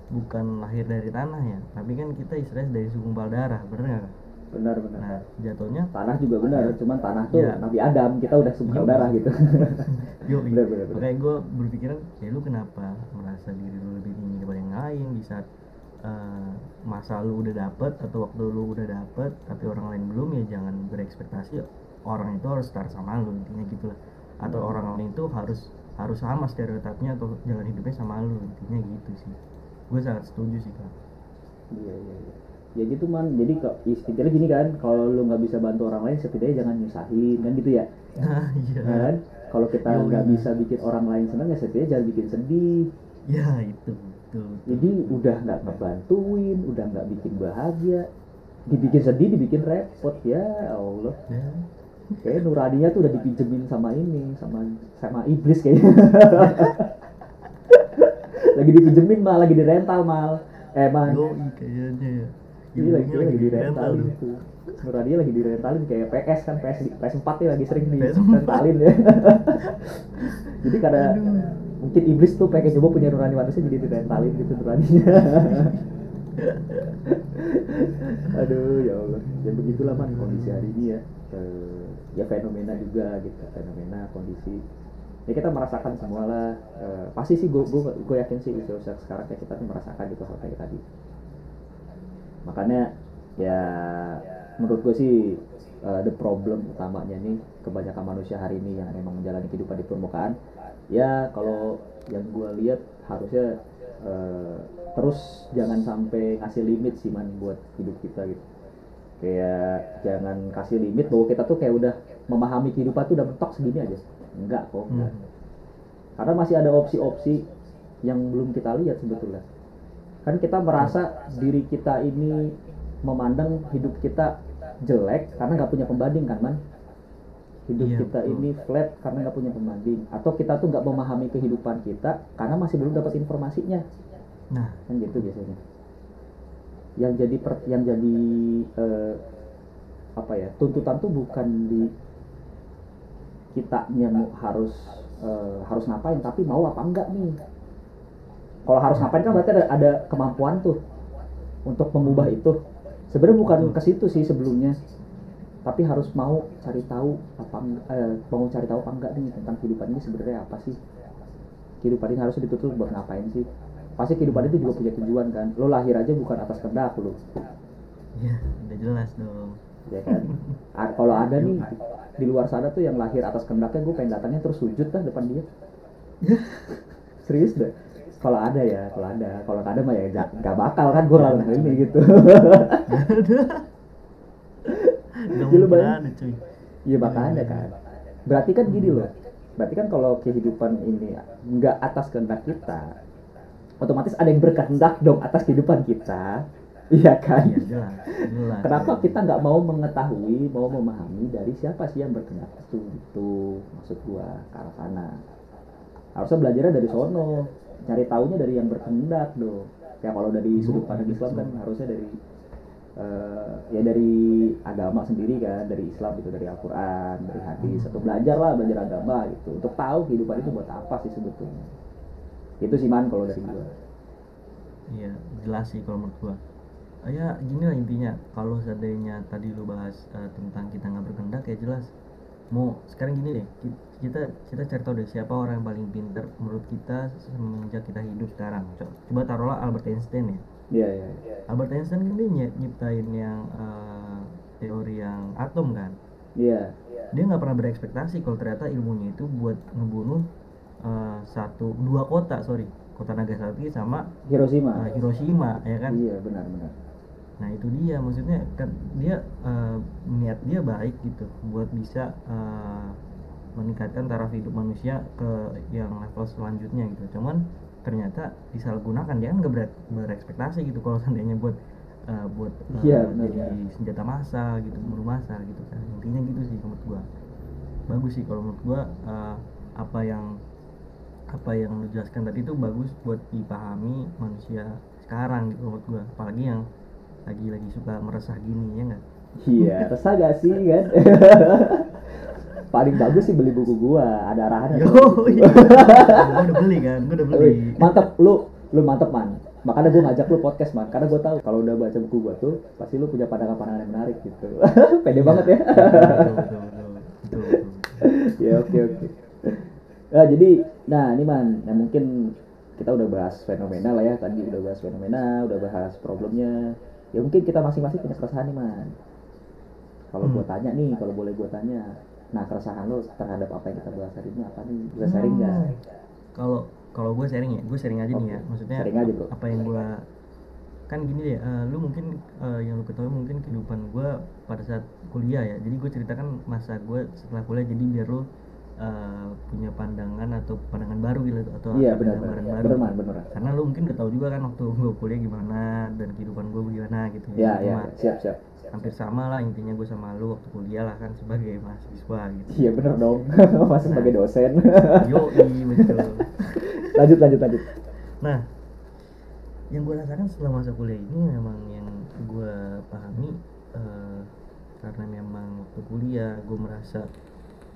bukan lahir dari tanah ya tapi kan kita istilahnya dari segumpal darah bener nggak benar benar nah jatuhnya tanah juga benar cuman tanah tuh Iya. Nabi Adam kita udah Iya. darah gitu Yo, Bener, bener, bener. Makanya gue berpikiran, ya lu kenapa merasa diri lu lebih tinggi daripada yang lain di saat eh, masa lu udah dapet atau waktu lu udah dapet tapi orang lain belum ya jangan berekspektasi orang itu harus start sama lu intinya gitu lah atau Hmm. orang lain itu harus harus sama stereotipnya atau jalan hidupnya sama lu intinya gitu sih gue sangat setuju sih kak. Iya iya iya. Ya gitu man. Jadi kok istilahnya gini kan kalau lu nggak bisa bantu orang lain setidaknya jangan nyusahin kan gitu ya? Nah iya. Kan? Kalau kita Yoi. nggak bisa bikin orang lain senang ya setidaknya jangan bikin sedih. Ya itu. Betul, betul. jadi udah nggak ngebantuin udah nggak bikin bahagia. Dibikin sedih dibikin repot ya Allah. Ya. kayak nuraninya tuh udah dipinjemin sama ini sama sama iblis kayaknya lagi dipinjemin mal. Lagi dirental mal. Eh man Yoi, kayaknya ya. Ini lagi, Ibunya lagi dirental direntalin tuh. itu nuraninya lagi direntalin kayak PS kan PS PS4 nih lagi sering PS4. direntalin ya. Jadi karena mungkin iblis tuh pengen coba punya nurani manusia jadi direntalin gitu nuraninya. Aduh ya Allah. Ya begitulah man kondisi hari ini ya. Eh, ya fenomena juga gitu fenomena kondisi ya kita merasakan semua lah. Eh, pasti sih gue gue yakin sih usia-usia sekarang kayak kita tuh merasakan gitu hal kayak tadi. Makanya ya menurut gue sih eh, the problem utamanya nih kebanyakan manusia hari ini yang memang menjalani kehidupan di permukaan ya kalau yang gue lihat harusnya eh, terus jangan sampai ngasih limit sih man buat hidup kita gitu. Kayak jangan kasih limit bahwa kita tuh kayak udah memahami kehidupan tuh udah mentok segini aja enggak kok enggak. Hmm. karena masih ada opsi-opsi yang belum kita lihat sebetulnya kan kita merasa diri kita ini memandang hidup kita jelek karena nggak punya pembanding kan man hidup Iya, kita betul. ini flat karena nggak punya pembanding atau kita tuh nggak memahami kehidupan kita karena masih belum dapat informasinya nah kan gitu biasanya yang jadi per, yang jadi eh, apa ya tuntutan tuh bukan di kitanya mau harus eh, harus ngapain tapi mau apa enggak nih? Kalau harus ngapain kan berarti ada, ada kemampuan tuh untuk mengubah itu. Sebenarnya bukan ke situ sih sebelumnya tapi harus mau cari tahu apa eh, mau cari tahu apa enggak nih tentang kehidupan ini sebenarnya apa sih? Kehidupan ini harus ditutup buat ngapain sih? Pasti kehidupan itu juga punya tujuan kan. Lo lahir aja bukan atas kehendak lo. Ya udah jelas dong ya kan kalau ada nih di luar sana tuh yang lahir atas kehendaknya gue pengen datangnya terus sujud dah depan dia serius deh kalau ada ya kalau ada kalau ada mah ya nggak bakal kan gue lalu ini gitu Gak Gila, mungkin Bang. ada cuy Iya makanya kan. Berarti kan gini loh. Berarti kan kalau kehidupan ini nggak atas kehendak kita, otomatis ada yang berkehendak dong atas kehidupan kita. Iya kan? Iya jelas jelas Kenapa kita nggak mau mengetahui, mau memahami dari siapa sih yang berkehendak itu? Itu maksud gua ke arah sana. Harusnya belajarnya dari sono, cari taunya dari yang berkehendak dong. Ya kalau dari sudut pandang Islam kan harusnya dari eh, ya dari agama sendiri kan, dari Islam gitu, dari Al-Quran, dari hadis, atau belajar lah, belajar agama gitu, untuk tahu kehidupan itu buat apa sih sebetulnya. Itu sih man kalau dari gua. Iya, jelas sih kalau menurut gua. Ya gini lah intinya, kalau seandainya tadi lu bahas eh, tentang kita nggak berkehendak ya jelas. Mau sekarang gini deh, ki- kita kita cari tahu deh siapa orang yang paling pintar menurut kita semenjak kita hidup sekarang. Co- Coba taruhlah Albert Einstein ya. Iya, iya. Albert Einstein kan dia ny- nyiptain yang eh, teori yang atom kan. Iya. dia nggak pernah berekspektasi kalau ternyata ilmunya itu buat ngebunuh eh, satu dua kota sorry kota Nagasaki sama Hiroshima eh, Hiroshima ya kan iya benar benar Nah itu dia maksudnya kan dia eh, niat dia baik gitu buat bisa eh, meningkatkan taraf hidup manusia ke yang level selanjutnya gitu. Cuman ternyata disalahgunakan dia kan nggak ber- berekspektasi gitu kalau seandainya buat eh, buat eh, Iya, benar. jadi senjata massa gitu, bunuh massa gitu kan. Intinya gitu sih menurut gua. Bagus sih kalau menurut gua eh, apa yang apa yang lu jelaskan tadi itu bagus buat dipahami manusia sekarang gitu menurut gua apalagi yang lagi lagi suka meresah gini ya nggak? Iya resah gak sih kan? Paling bagus sih beli buku gua ada arahannya. Yo iya. gua udah beli kan? Gua udah beli. Mantep. Lu lu mantep man. Makanya gue ngajak lu podcast man. Karena gue tahu kalau udah baca buku gua tuh pasti lu punya pandangan-pandangan yang menarik gitu. Pede banget ya. Betul, betul. ya oke oke. Nah jadi nah ini man yang mungkin kita udah bahas fenomena lah ya. Tadi udah bahas fenomena udah bahas problemnya ya mungkin kita masing-masing punya keresahan nih man kalau Hmm. gua tanya nih kalau boleh gua tanya nah keresahan lo terhadap apa yang kita bahas hari ini apa nih bisa sharing nggak Hmm. kalau kalau gue sharing ya gue sharing aja nih ya maksudnya Sharing aja, bro. apa yang gue kan gini deh eh, lu mungkin eh, yang lu ketahui mungkin kehidupan gue pada saat kuliah ya jadi gue ceritakan masa gue setelah kuliah jadi biar lu eh, punya pandangan atau pandangan baru gitu atau iya benar benar baru. benar benar. Karena lu mungkin udah tahu juga kan waktu gue kuliah gimana dan kehidupan gue bagaimana gitu. Ya Itu ya mah siap siap. Hampir sama lah intinya gue sama lu waktu kuliah lah kan sebagai mahasiswa gitu. Iya benar dong. Masih sebagai dosen. Yo betul. Lanjut lanjut lanjut. Nah yang gue rasakan setelah masa kuliah ini memang yang gue pahami eh, karena memang waktu kuliah gue merasa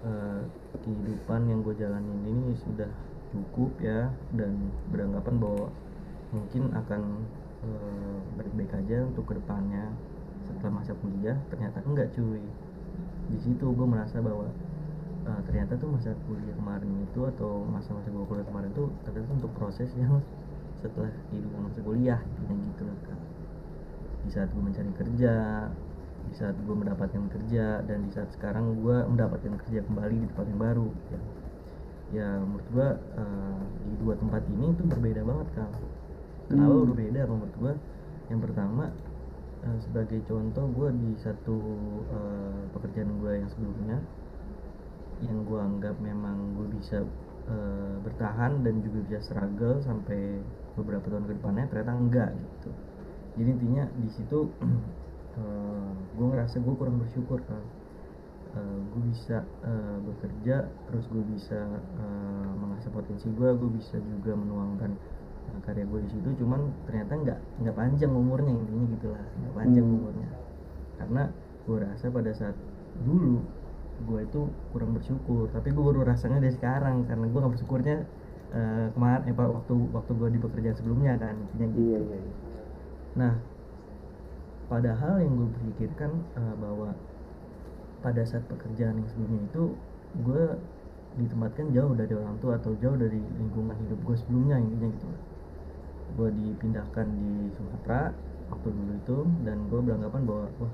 eh, kehidupan yang gue jalanin ini sudah cukup ya dan beranggapan bahwa mungkin akan eh, baik-baik aja untuk ke depannya setelah masa kuliah. Ternyata enggak cuy. Di situ gue merasa bahwa uh, ternyata tuh masa kuliah kemarin itu atau masa-masa gue kuliah kemarin tuh ternyata untuk proses yang setelah kehidupan masa kuliah intinya gitu lah kan di saat gue mencari kerja di saat gue mendapatkan kerja dan di saat sekarang gue mendapatkan kerja kembali di tempat yang baru ya. Ya menurut gue uh, di dua tempat ini tuh berbeda banget kan kenapa Hmm. berbeda? Menurut gue yang pertama uh, sebagai contoh gue di satu uh, pekerjaan gue yang sebelumnya yang gue anggap memang gue bisa uh, bertahan dan juga bisa struggle sampai beberapa tahun ke depannya ternyata enggak gitu. Jadi intinya di situ uh, ngerasa gue kurang bersyukur kan gue bisa uh, bekerja terus gue bisa uh, mengasah potensi gue gue bisa juga menuangkan uh, karya gue di situ. Cuman ternyata nggak nggak panjang umurnya intinya gitulah nggak panjang Hmm. umurnya. Karena gue rasa pada saat dulu gue itu kurang bersyukur. Tapi gue baru rasanya dari sekarang karena gue nggak bersyukurnya eh, kemarin eh, waktu waktu gue di pekerjaan sebelumnya kan intinya gitu. Iya iya iya. nah padahal yang gue pikirkan eh, bahwa pada saat pekerjaan yang sebelumnya itu gue ditempatkan jauh dari orang tua atau jauh dari lingkungan hidup gue sebelumnya intinya gitu. Gue dipindahkan di Sumatera waktu dulu itu dan gue beranggapan bahwa wah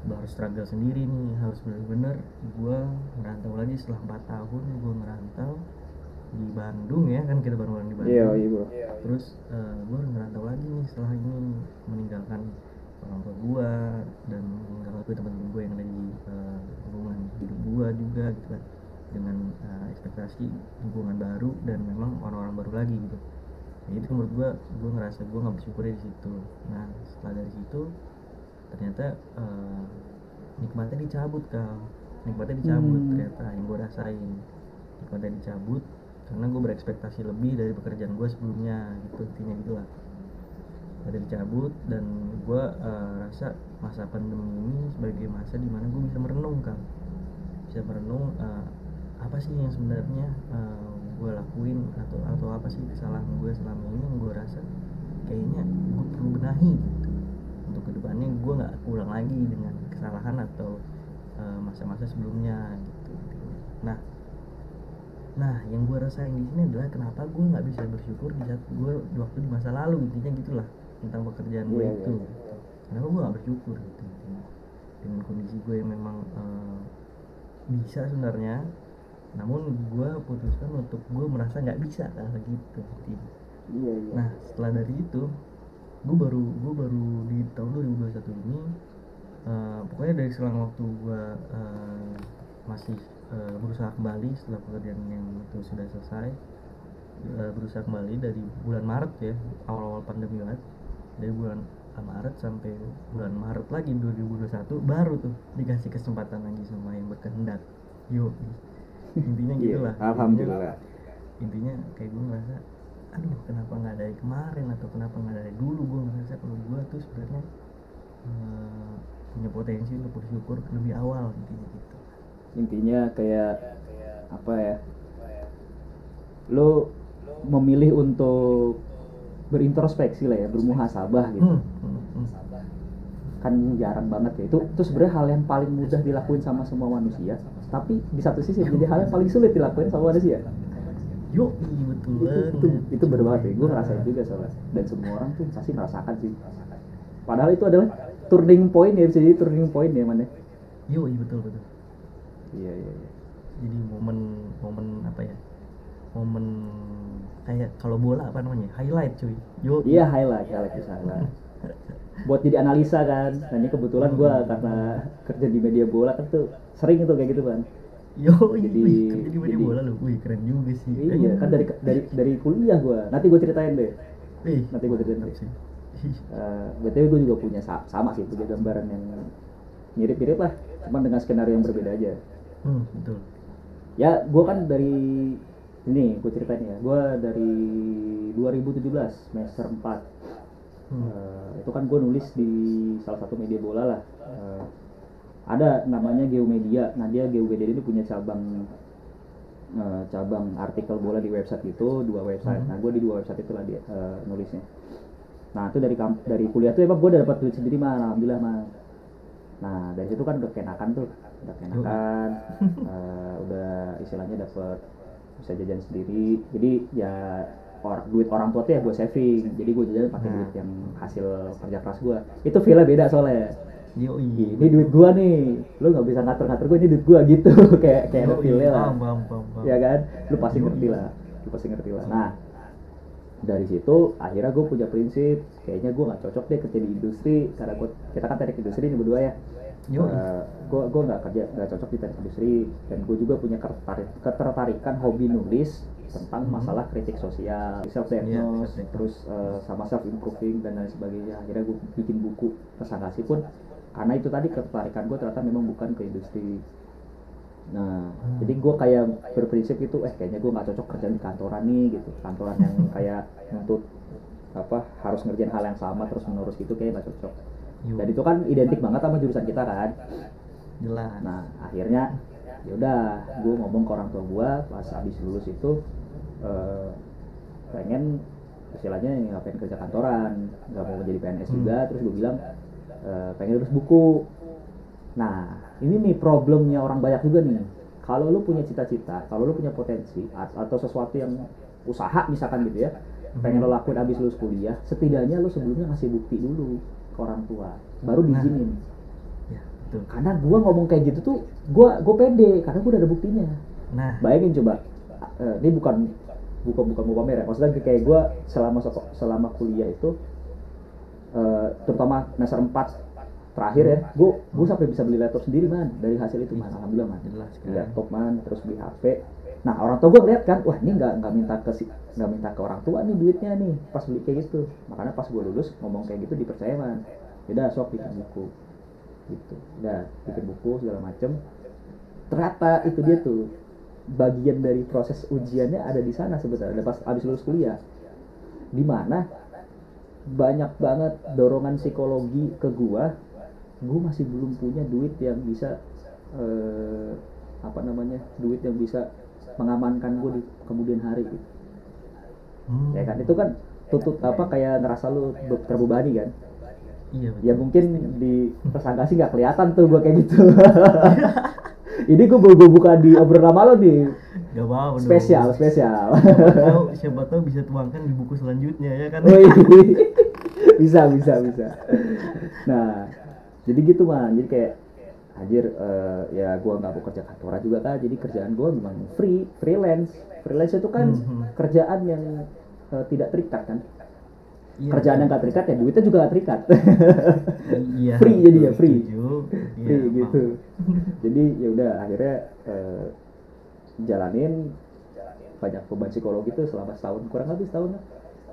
gue harus struggle sendiri nih harus bener-bener gue ngerantau lagi. Setelah 4 tahun gue ngerantau di Bandung ya kan kita baru di Bandung. Iya iya bro terus gue harus ngerantau lagi nih setelah ini meninggalkan orang tua gue dan gue teman-teman gue yang ada di eh, lingkungan hidup gue juga gitu kan. Dengan eh, ekspektasi lingkungan baru dan memang orang-orang baru lagi gitu. Ya itu menurut gue gue ngerasa gue nggak bersyukur di situ. Nah setelah dari situ ternyata eh, nikmatnya dicabut kal nikmatnya dicabut Hmm. ternyata yang gue rasain. Nikmatnya dicabut karena gue berekspektasi lebih dari pekerjaan gue sebelumnya gitu intinya gitulah ada dicabut dan gue eh, rasa masa pandemi ini sebagai masa di mana gue bisa merenung kan bisa merenung eh, apa sih yang sebenarnya gue lakuin atau atau apa sih kesalahan gue selama ini yang gue rasa kayaknya gue perlu benahi gitu. Untuk ke depannya gue nggak ulang lagi dengan kesalahan atau eh, masa-masa sebelumnya gitu. Nah nah yang gue rasain di sini adalah kenapa gue nggak bisa bersyukur di saat gue di waktu di masa lalu intinya gitulah tentang pekerjaan gue Iya, iya, itu. iya. kenapa gue nggak bersyukur gitu? Dengan kondisi gue yang memang eh, bisa sebenarnya namun gue putuskan untuk gue merasa nggak bisa kayak gitu. Iya iya. Nah setelah dari itu gue baru gue baru di tahun 2021 ini eh, pokoknya dari selang waktu gue eh, masih eh, berusaha kembali setelah pekerjaan yang itu sudah selesai berusaha kembali dari bulan Maret ya awal-awal pandemi banget dari bulan Maret sampai bulan Maret lagi 2021 baru tuh dikasih kesempatan lagi sama yang berkehendak. Yuk intinya Iya, gitu lah alhamdulillah intinya kayak gue ngerasa aduh kenapa nggak dari kemarin atau kenapa nggak dari dulu? Gue ngerasa kalau gue tuh sebenarnya eh, punya potensi untuk bersyukur lebih awal intinya gitu. Intinya kayak apa ya? Lo memilih untuk berintrospeksi lah ya bermuhasabah gitu. Hmm, hmm, hmm. kan jarang banget ya. Itu itu sebenarnya hal yang paling mudah dilakuin sama semua manusia. Tapi di satu sisi menjadi hal yang paling sulit dilakuin sama manusia. Yuk iya betul itu itu, itu bener banget ya. Gue ngerasain juga soalnya. Dan semua orang tuh pasti merasakan sih. Padahal itu adalah turning point ya bisa jadi turning point ya mana yuk iya betul betul. Iya iya iya. Jadi momen momen apa ya? Momen kayak kalau bola apa namanya? Highlight cuy. Yuk iya highlight highlight bisa highlight buat jadi analisa kan. Nah ini kebetulan gue karena kerja di media bola kan tuh sering tuh kayak gitu kan yo Jadi- wih kerja di media jadi- bola lu. Wih keren juga sih. Iya kan dari dari dari kuliah gue nanti gue ceritain deh. Wih, nanti gue ceritain deh. sih. Eh, btw gue juga punya sa- sama sih punya gambaran yang mirip-mirip lah. Cuman dengan skenario yang berbeda aja. Hmm, betul. Ya gue kan dari ini gue ceritain ya. Gue dari 2017 semester 4 Hmm. Eh, itu kan gue nulis di salah satu media bola lah. Eh, ada namanya Geomedia. Nah dia Geomedia ini punya cabang eh, cabang artikel bola di website itu dua website. Hmm. nah gue di dua website itu lah dia eh, nulisnya. Nah itu dari kamp- dari kuliah tuh emang gue udah dapat duit sendiri mah alhamdulillah mah nah dari situ kan udah kenakan tuh. Udah kenakan eh, udah istilahnya dapat bisa jajan sendiri. Jadi ya or, duit orang tua tuh ya gue saving. Jadi gue jajan pakai Nah. duit yang hasil kerja keras gue itu feel beda soalnya. Yo ini duit gue nih. Lu nggak bisa ngatur-ngatur gue ini duit gue gitu. Kayak kayak ada feel-nya lah. Ya kan? Lu pasti Yoi. ngerti lah. Lu pasti ngerti lah. Nah dari situ akhirnya gue punya prinsip kayaknya gue nggak cocok deh kerja di industri karena gua, kita kan teknik industri ini berdua ya Gue gue nggak kerja nggak cocok di teknik industri dan gue juga punya ketertarik- ketertarikan hobi nulis tentang Mhm. masalah kritik sosial self Iya, diagnose self-diagnose. terus eh, sama self improving dan lain sebagainya akhirnya gue bikin buku presentasi pun karena itu tadi ketertarikan gue ternyata memang bukan ke industri Nah, Hmm. jadi gue kayak berprinsip itu, eh kayaknya gue nggak cocok kerja di kantoran nih gitu, kantoran yang kayak nuntut apa harus ngerjain hal yang sama terus menerus gitu kayak nggak cocok. Yo, Dan itu kan identik banget sama jurusan kita kan. jelas Nah, akhirnya yaudah, gue ngomong ke orang tua gue pas habis lulus itu eh, pengen istilahnya ngapain kerja kantoran, nggak mau jadi PNS Hmm. juga, terus gue bilang eh, pengen nulis buku. Nah, ini nih problemnya orang banyak juga nih. Kalau lu punya cita-cita, kalau lu punya potensi at- atau sesuatu yang usaha misalkan gitu ya, pengen lo lakuin abis lulus kuliah, setidaknya lu sebelumnya ngasih bukti dulu orang tua, baru Nah. diizinin. ya betul Karena gua ngomong kayak gitu tuh, gua gua pede karena gua udah ada buktinya. nah Bayangin coba, eh, ini bukan bukan bukan mau pamer ya, maksudnya kayak gua selama seko- selama kuliah itu, eh, terutama semester 4 terakhir ya, gua gua sampai bisa beli laptop sendiri man dari hasil itu man, alhamdulillah man. Beli kan laptop man, terus beli HP. Nah orang tua gua ngeliat kan, wah ini nggak nggak minta ke nggak minta ke orang tua nih duitnya nih, pas beli kayak gitu. Makanya pas gua lulus ngomong kayak gitu dipercaya man. Udah sok bikin buku, gitu. Udah bikin buku segala macem. Ternyata itu dia tuh bagian dari proses ujiannya ada di sana sebenarnya pas abis lulus kuliah di mana banyak banget dorongan psikologi ke gua gua masih belum punya duit yang bisa eh, apa namanya duit yang bisa mengamankan gua di kemudian hari. Gitu. Hmm. ya kan? Itu kan tutut apa kayak ngerasa lu be- terbebani kan? Iya betul. Ya mungkin di tersangka sih nggak kelihatan tuh gua kayak gitu. Ini gua buka di obrolan sama lo nih. Gak apa-apa dong. spesial spesial. Siapa tahu, siapa tahu bisa tuangkan di buku selanjutnya ya kan. Wih, bisa bisa bisa. Nah jadi gitu man jadi kayak anjir eh, ya gue nggak mau kerja kantoran juga kan jadi kerjaan gue memang free freelance. Freelance itu kan Mhm. kerjaan yang eh, tidak terikat kan? Iya, kerjaan yang nggak terikat ya duitnya juga nggak terikat. Iya free jadi ya, free. Iya, free paham. gitu. Jadi ya udah akhirnya eh, jalanin banyak beban psikologi tuh selama setahun kurang lebih setahun lah.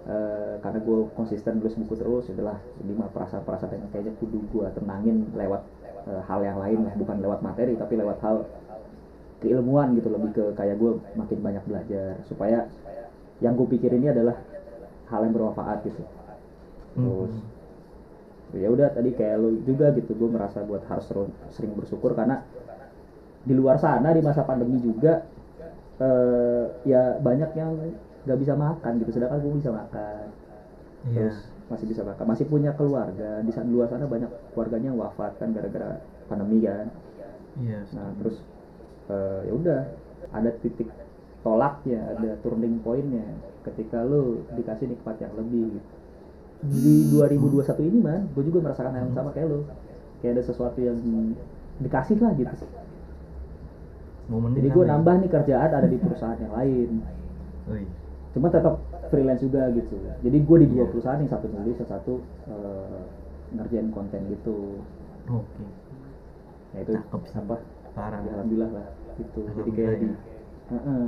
Eh, karena gue konsisten nulis buku terus adalah lima perasaan-perasaan yang kayaknya kudu gue tenangin lewat eh, hal yang lain lah bukan lewat materi tapi lewat hal keilmuan gitu lebih ke kayak gue makin banyak belajar supaya yang gue pikir ini adalah hal yang bermanfaat gitu terus Mhm. ya udah tadi kayak lu juga gitu gue merasa buat harus sering bersyukur karena di luar sana di masa pandemi juga eh, ya banyak yang nggak bisa makan gitu sedangkan gue bisa makan Iya. terus masih bisa makan masih punya keluarga. Di sana luar sana banyak keluarganya wafat kan gara-gara pandemi kan. Iya. nah terus eh, ya udah ada titik tolaknya ada turning pointnya ketika lu dikasih nikmat yang lebih gitu. di 2021 ini man gue juga merasakan hal yang sama kayak lu. Kayak ada sesuatu yang dikasih lah gitu. Momennya jadi gue nambah nih kerjaan ada di perusahaan yang lain. Cuma tetap freelance juga gitu jadi gue di dua Iya. perusahaan yang satu nulis yang satu eh, ngerjain konten gitu Oke. ya itu Cakep sih. apa Parah. ya, alhamdulillah lah gitu jadi kayak di ya. Heeh.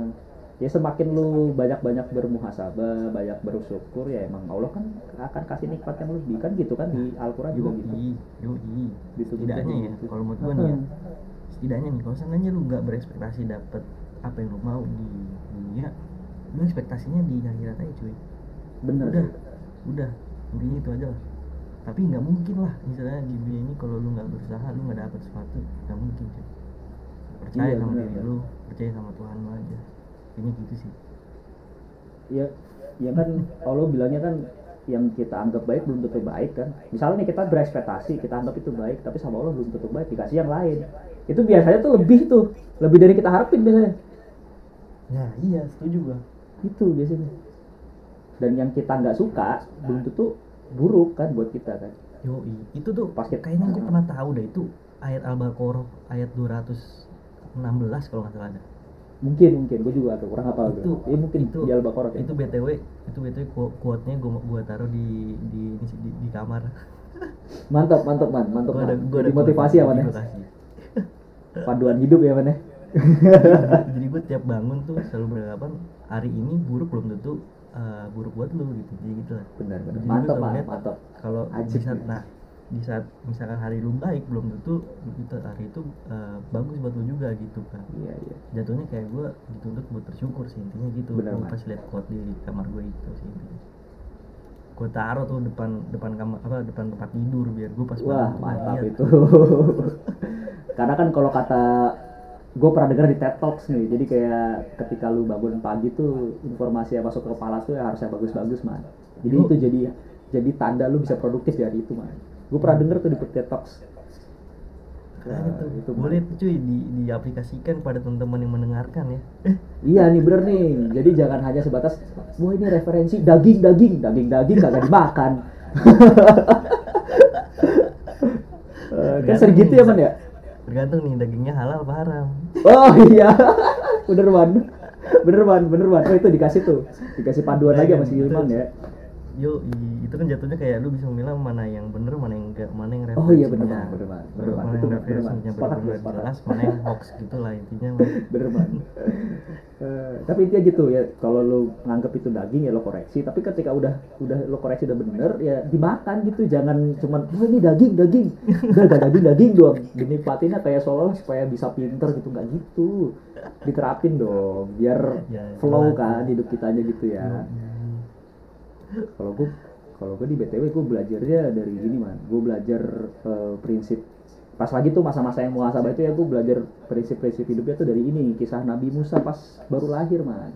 ya semakin lu banyak-banyak bermuhasabah banyak bersyukur ya emang Allah kan akan kasih nikmat yang lebih kan gitu kan di Al-Quran juga gitu Yoi, yoi. Gitu, Setidaknya gitu, ya, kalau menurut gue nih ya, setidaknya nih, kalau seandainya lu nggak berekspektasi dapet apa yang lu mau di dunia, lu ekspektasinya di akhirat aja cuy. bener Udah, udah, intinya itu aja lah. Tapi nggak mungkin lah, misalnya di dunia ini kalau lu nggak berusaha, lu nggak dapet sesuatu, nggak mungkin cuy. Percaya Iya, sama bener, diri bener. lu, percaya sama Tuhan lu aja. Kayaknya gitu sih. ya ya kan Allah bilangnya kan yang kita anggap baik belum tentu baik kan misalnya nih kita berekspektasi kita anggap itu baik tapi sama Allah belum tentu baik dikasih yang lain itu biasanya tuh lebih tuh lebih dari kita harapin biasanya Nah iya, setuju gua. Itu biasanya. Dan yang kita nggak suka belum tentu buruk kan buat kita kan. Yoi, itu tuh Pas kita- kayaknya gue pernah tahu deh itu ayat Al-Baqarah ayat 216 kalau nggak salah ada. mungkin mungkin. Gue juga kurang hafal itu ya mungkin itu di Al-Baqarah itu kayaknya. btw itu btw ku- quote-nya gue gua taruh di di di, di, di kamar. mantap mantap man. Mantap Gua man. gua Jadi motivasi ya man ya? Paduan hidup ya man ya? Jadi gue tiap bangun tuh selalu beranggapan hari ini buruk belum tentu eh, buruk buat lu gitu. Jadi gitu lah. benar benar mantap ngeliat mantap Kalau di Ajib saat nih. nah di saat misalkan hari lu baik belum tentu itu hari itu eh, bagus buat lu juga gitu kan. iya iya jatuhnya kayak gue dituntut buat bersyukur sih intinya gitu Bener, gue pas liat quote di kamar gue itu sih intinya gue taruh tuh depan depan kamar apa depan tempat tidur biar gue pas Wah mantap ngeliat. itu. Karena kan kalau kata gue pernah dengar di TED Talks nih, jadi kayak ketika lu bangun pagi tuh informasi yang masuk ke kepala tuh ya harusnya bagus-bagus man. Jadi itu jadi jadi tanda lu bisa produktif di hari itu man. Gue pernah denger tuh di TED Talks. Tuh, itu, Man. boleh tuh cuy di, diaplikasikan pada teman-teman yang mendengarkan ya Iya nih bener nih. Jadi jangan hanya sebatas wah ini referensi daging daging daging daging kagak dimakan. Kan sering gitu ya man ya. Tergantung nih dagingnya halal apa haram. Oh iya, bener man, bener man, bener man. Oh itu dikasih tuh, dikasih panduan lagi sama si Hilman ya. yo i- itu kan jatuhnya kayak lu bisa memilah mana yang bener mana yang enggak mana yang Oh iya, bener, referensinya. Man, bener, Man, bener, mana Itu yang bener, referensinya Sepakat, jelas mana yang hoax gitu lah intinya. Bener man. Eh, tapi intinya gitu ya, kalau lu nganggap itu daging ya lo koreksi. Tapi ketika udah udah lo koreksi udah bener ya dimakan gitu, jangan cuman wah ini daging daging, udah gak daging daging doang. Dinikmatinnya kayak seolah supaya bisa pinter gitu, nggak gitu. Diterapin dong, biar Ya, flow jelas. kan hidup kita aja gitu ya. Yoi. kalau gue kalau gue di btw gue belajarnya dari gini man. Gue belajar eh, prinsip pas lagi tuh masa-masa yang muhasabah itu ya gue belajar prinsip-prinsip hidupnya tuh dari ini. Kisah Nabi Musa pas baru lahir man.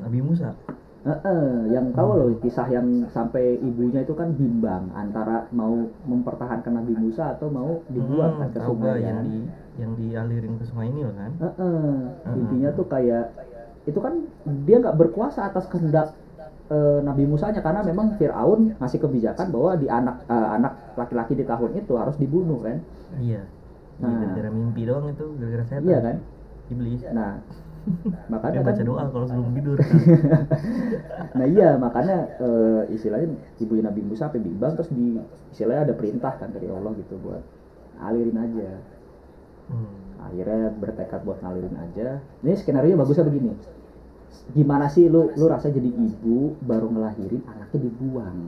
Nabi Musa? Heeh, yang tahu loh kisah yang sampai ibunya itu kan bimbang antara mau mempertahankan Nabi Musa atau mau dibuang Hmm, ke sungai yang di yang dialirin ke sungai ini loh kan? Heeh, Hmm. intinya tuh kayak itu kan dia nggak berkuasa atas kehendak eh, Nabi Musanya karena memang Fir'aun ngasih kebijakan bahwa di anak eh, anak laki-laki di tahun itu harus dibunuh kan. iya. Iya, Nah. gara-gara mimpi doang itu gara-gara setan. Iya kan? Iblis. Nah dia makanya kan baca doa kalau sebelum tidur. Nah iya makanya eh, istilahnya ibu Nabi Musa sampai bimbang terus di istilahnya ada perintah kan dari Allah gitu buat alirin aja. Hmm. akhirnya bertekad buat ngalirin aja. Ini skenario bagusnya begini gimana sih lu lu rasa jadi ibu baru ngelahirin anaknya dibuang?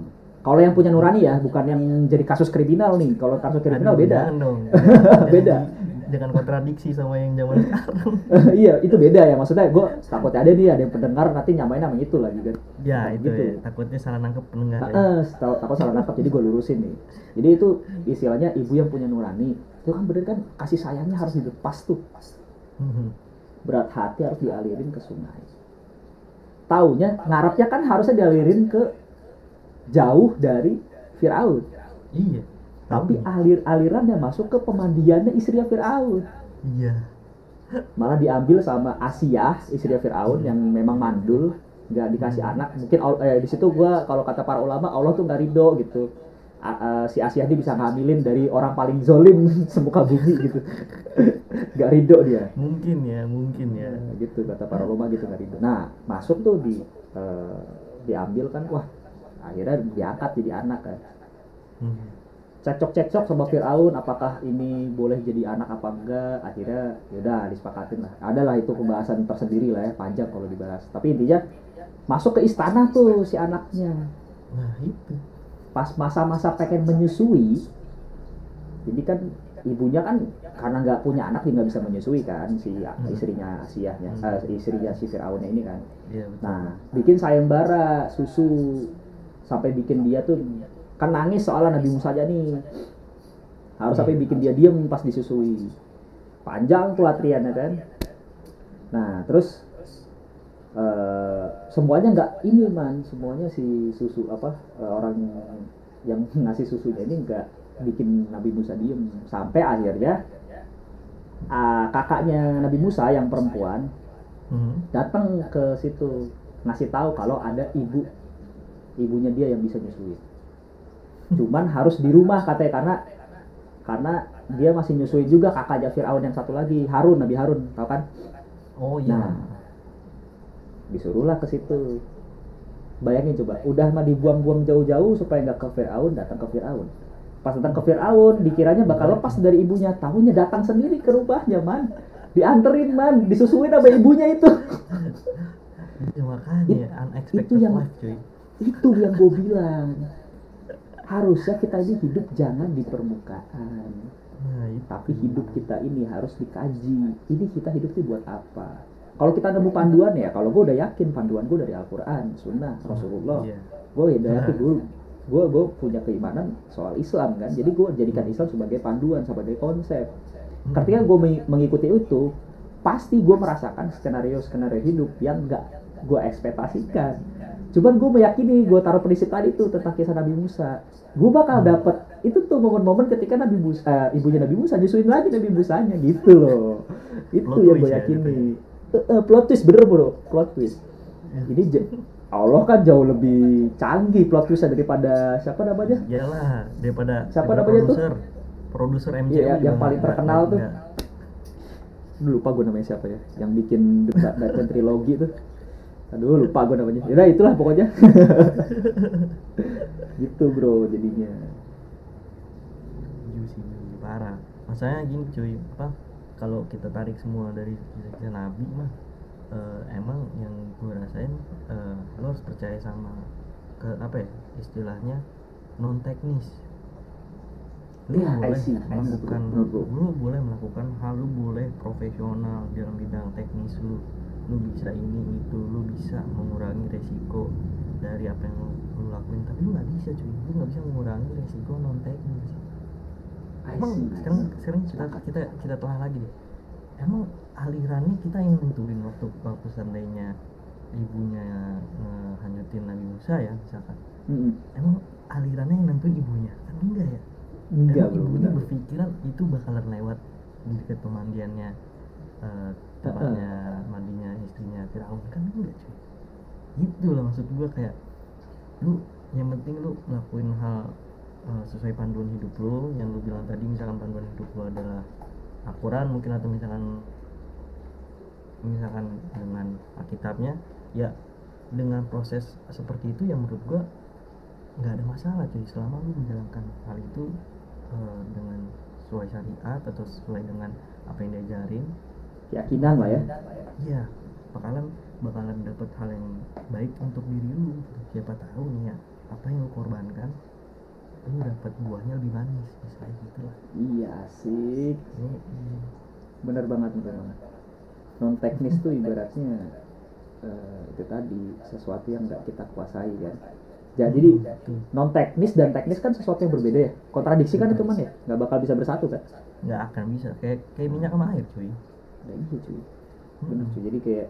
Kalau yang punya nurani ya bukan yang jadi kasus kriminal nih. Kalau kasus kriminal Aduh, beda. dong. Beda. jangan kontradiksi sama yang zaman sekarang. Iya itu beda ya. Maksudnya gue takutnya ada nih ada yang pendengar nanti nyamain nama itu lagi kan. Ya Nah, itu gitu. ya. Takutnya salah nangkep pendengar ya. Heeh, takut salah nangkap jadi gue lurusin nih. Jadi itu istilahnya ibu yang punya nurani. Itu kan bener kan kasih sayangnya harus dilepas tuh. Mhm. berat hati harus dialirin ke sungai taunya ngarepnya kan harusnya dialirin ke jauh dari Firaun. Iya. Tapi Tahu. alir alirannya masuk ke pemandiannya istrinya Firaun. Iya. Malah diambil sama Asia istrinya Firaun yang memang mandul nggak dikasih anak. Mungkin eh, di situ gua kalau kata para ulama Allah tuh nggak ridho gitu Eh, si Asia ini bisa ngambilin dari orang paling zolim semuka bumi gitu. Nggak ridho dia. Mungkin ya mungkin ya. Nah, gitu kata para ulama gitu nggak ridho. Nah masuk tuh di eh, diambil kan wah akhirnya diangkat jadi anak kan. Mhm. cekcok-cekcok sama Fir'aun apakah ini boleh jadi anak apa enggak? Akhirnya yaudah disepakatin lah. Adalah itu pembahasan tersendiri lah ya panjang kalau dibahas. Tapi intinya masuk ke istana tuh si anaknya. Nah itu pas masa-masa pengen menyusui jadi kan ibunya kan karena nggak punya anak dia nggak bisa menyusui kan si istrinya Asiahnya Hmm. eh, istrinya si Fir'aunnya ini kan iya Nah, bikin sayembara susu sampai bikin dia tuh kan nangis soalnya Nabi Musa aja nih. Harus sampai bikin dia diem pas disusui. Panjang tuh atriannya kan. Nah, terus eh semuanya nggak ini man, semuanya si susu apa eh, orang yang ngasih susunya ini nggak bikin Nabi Musa diem sampai akhirnya ah, kakaknya Nabi Musa yang perempuan Mhm. datang ke situ ngasih tahu kalau ada ibu ibunya dia yang bisa nyusuin cuman harus di rumah katanya karena karena dia masih nyusuin juga kakaknya Fir'aun yang satu lagi Harun Nabi Harun tahu kan oh iya Nah. Disuruhlah ke situ. Bayangin coba udah mah dibuang-buang jauh-jauh supaya nggak ke Fir'aun datang ke Fir'aun. Pas datang ke Fir'aun dikiranya bakal lepas dari ibunya. Tahunya datang sendiri ke rumahnya man. Dianterin man. Disusuin sama ibunya itu. Iya, makanya It- unexpected itu yang- life cuy. itu yang gue bilang. Harusnya kita ini hidup jangan di permukaan. Nah itu. Tapi hidup kita ini harus dikaji. Ini kita hidup ini buat apa kalau kita nemu panduan ya kalau gue udah yakin panduan gue dari Al-Quran Sunnah Rasulullah iya. gue udah yakin gue gue gue punya keimanan soal Islam kan. Jadi gue jadikan Islam sebagai panduan sebagai konsep. Ketika gue meng- mengikuti itu pasti gue merasakan skenario skenario hidup yang gak gue ekspektasikan. Cuman gue meyakini gue taruh prinsip tadi tuh tentang kisah Nabi Musa. Gue bakal dapet itu tuh momen-momen ketika Nabi Musa eh, ibunya Nabi Musa nyusuin lagi Nabi Musanya gitu loh. Itu yang gue ya, yakini Eh, plot twist bener bro. Plot twist. Ini j- Allah kan jauh lebih canggih plot twistnya daripada siapa namanya? Iyalah daripada Siapa daripada namanya tuh? produser. Produser MCU Iya, yang paling terkenal tuh. nggak- Aduh, lupa gue namanya siapa ya. Yang bikin Batman trilogi tuh. Aduh lupa gue namanya. Ya itulah pokoknya. Gitu bro jadinya. Parah. Masalahnya gini cuy apa kalau kita tarik semua dari kisah nabi mah eh, emang yang gue rasain eh, lo harus percaya sama ke apa ya istilahnya non teknis. Lu Ya, boleh see, melakukan lu boleh melakukan hal lu boleh profesional dalam bidang teknis lu. Lu bisa ini itu lu bisa mengurangi resiko dari apa yang lu, lu lakuin. Tapi lu nggak bisa cuy. Lu nggak bisa mengurangi resiko non teknis emang sekarang sekarang kita kita kita telah lagi deh. Emang alirannya kita yang nentuin waktu waktu seandainya ibunya hanyutin Nabi Musa ya misalkan. Emang alirannya yang nentuin ibunya? Kan enggak ya? Enggak emang bro ibunya benar. berpikiran itu bakalan lewat di dekat pemandiannya eh, tempatnya mandinya istrinya Firaun. Kan enggak cuy. Itu lah maksud gua kayak lu yang penting lu ngelakuin hal eh, sesuai panduan hidup lu yang lu bilang tadi misalkan panduan hidup lu adalah Al-Quran mungkin atau misalkan misalkan dengan Alkitabnya ya dengan proses seperti itu yang menurut gua nggak ada masalah cuy. Selama lu menjalankan hal itu eh, dengan sesuai syariat atau sesuai dengan apa yang diajarin keyakinan lah ya. Iya bakalan bakalan dapat hal yang baik untuk diri lu. Siapa tahu nih ya apa yang lu korbankan lu dapat buahnya lebih manis misalnya gitu lah. Iya asik. Bener banget bener banget. Non teknis tuh ibaratnya eh, itu tadi sesuatu yang nggak kita kuasai kan? Ja- jadi Betul. non teknis dan teknis kan sesuatu yang berbeda ya? Kontradiksi kan itu man ya? Nggak bakal bisa bersatu kan? Nggak akan bisa. Kayak kayak minyak sama air cuy. Nah, iya cuy. Bener cuy. Jadi kayak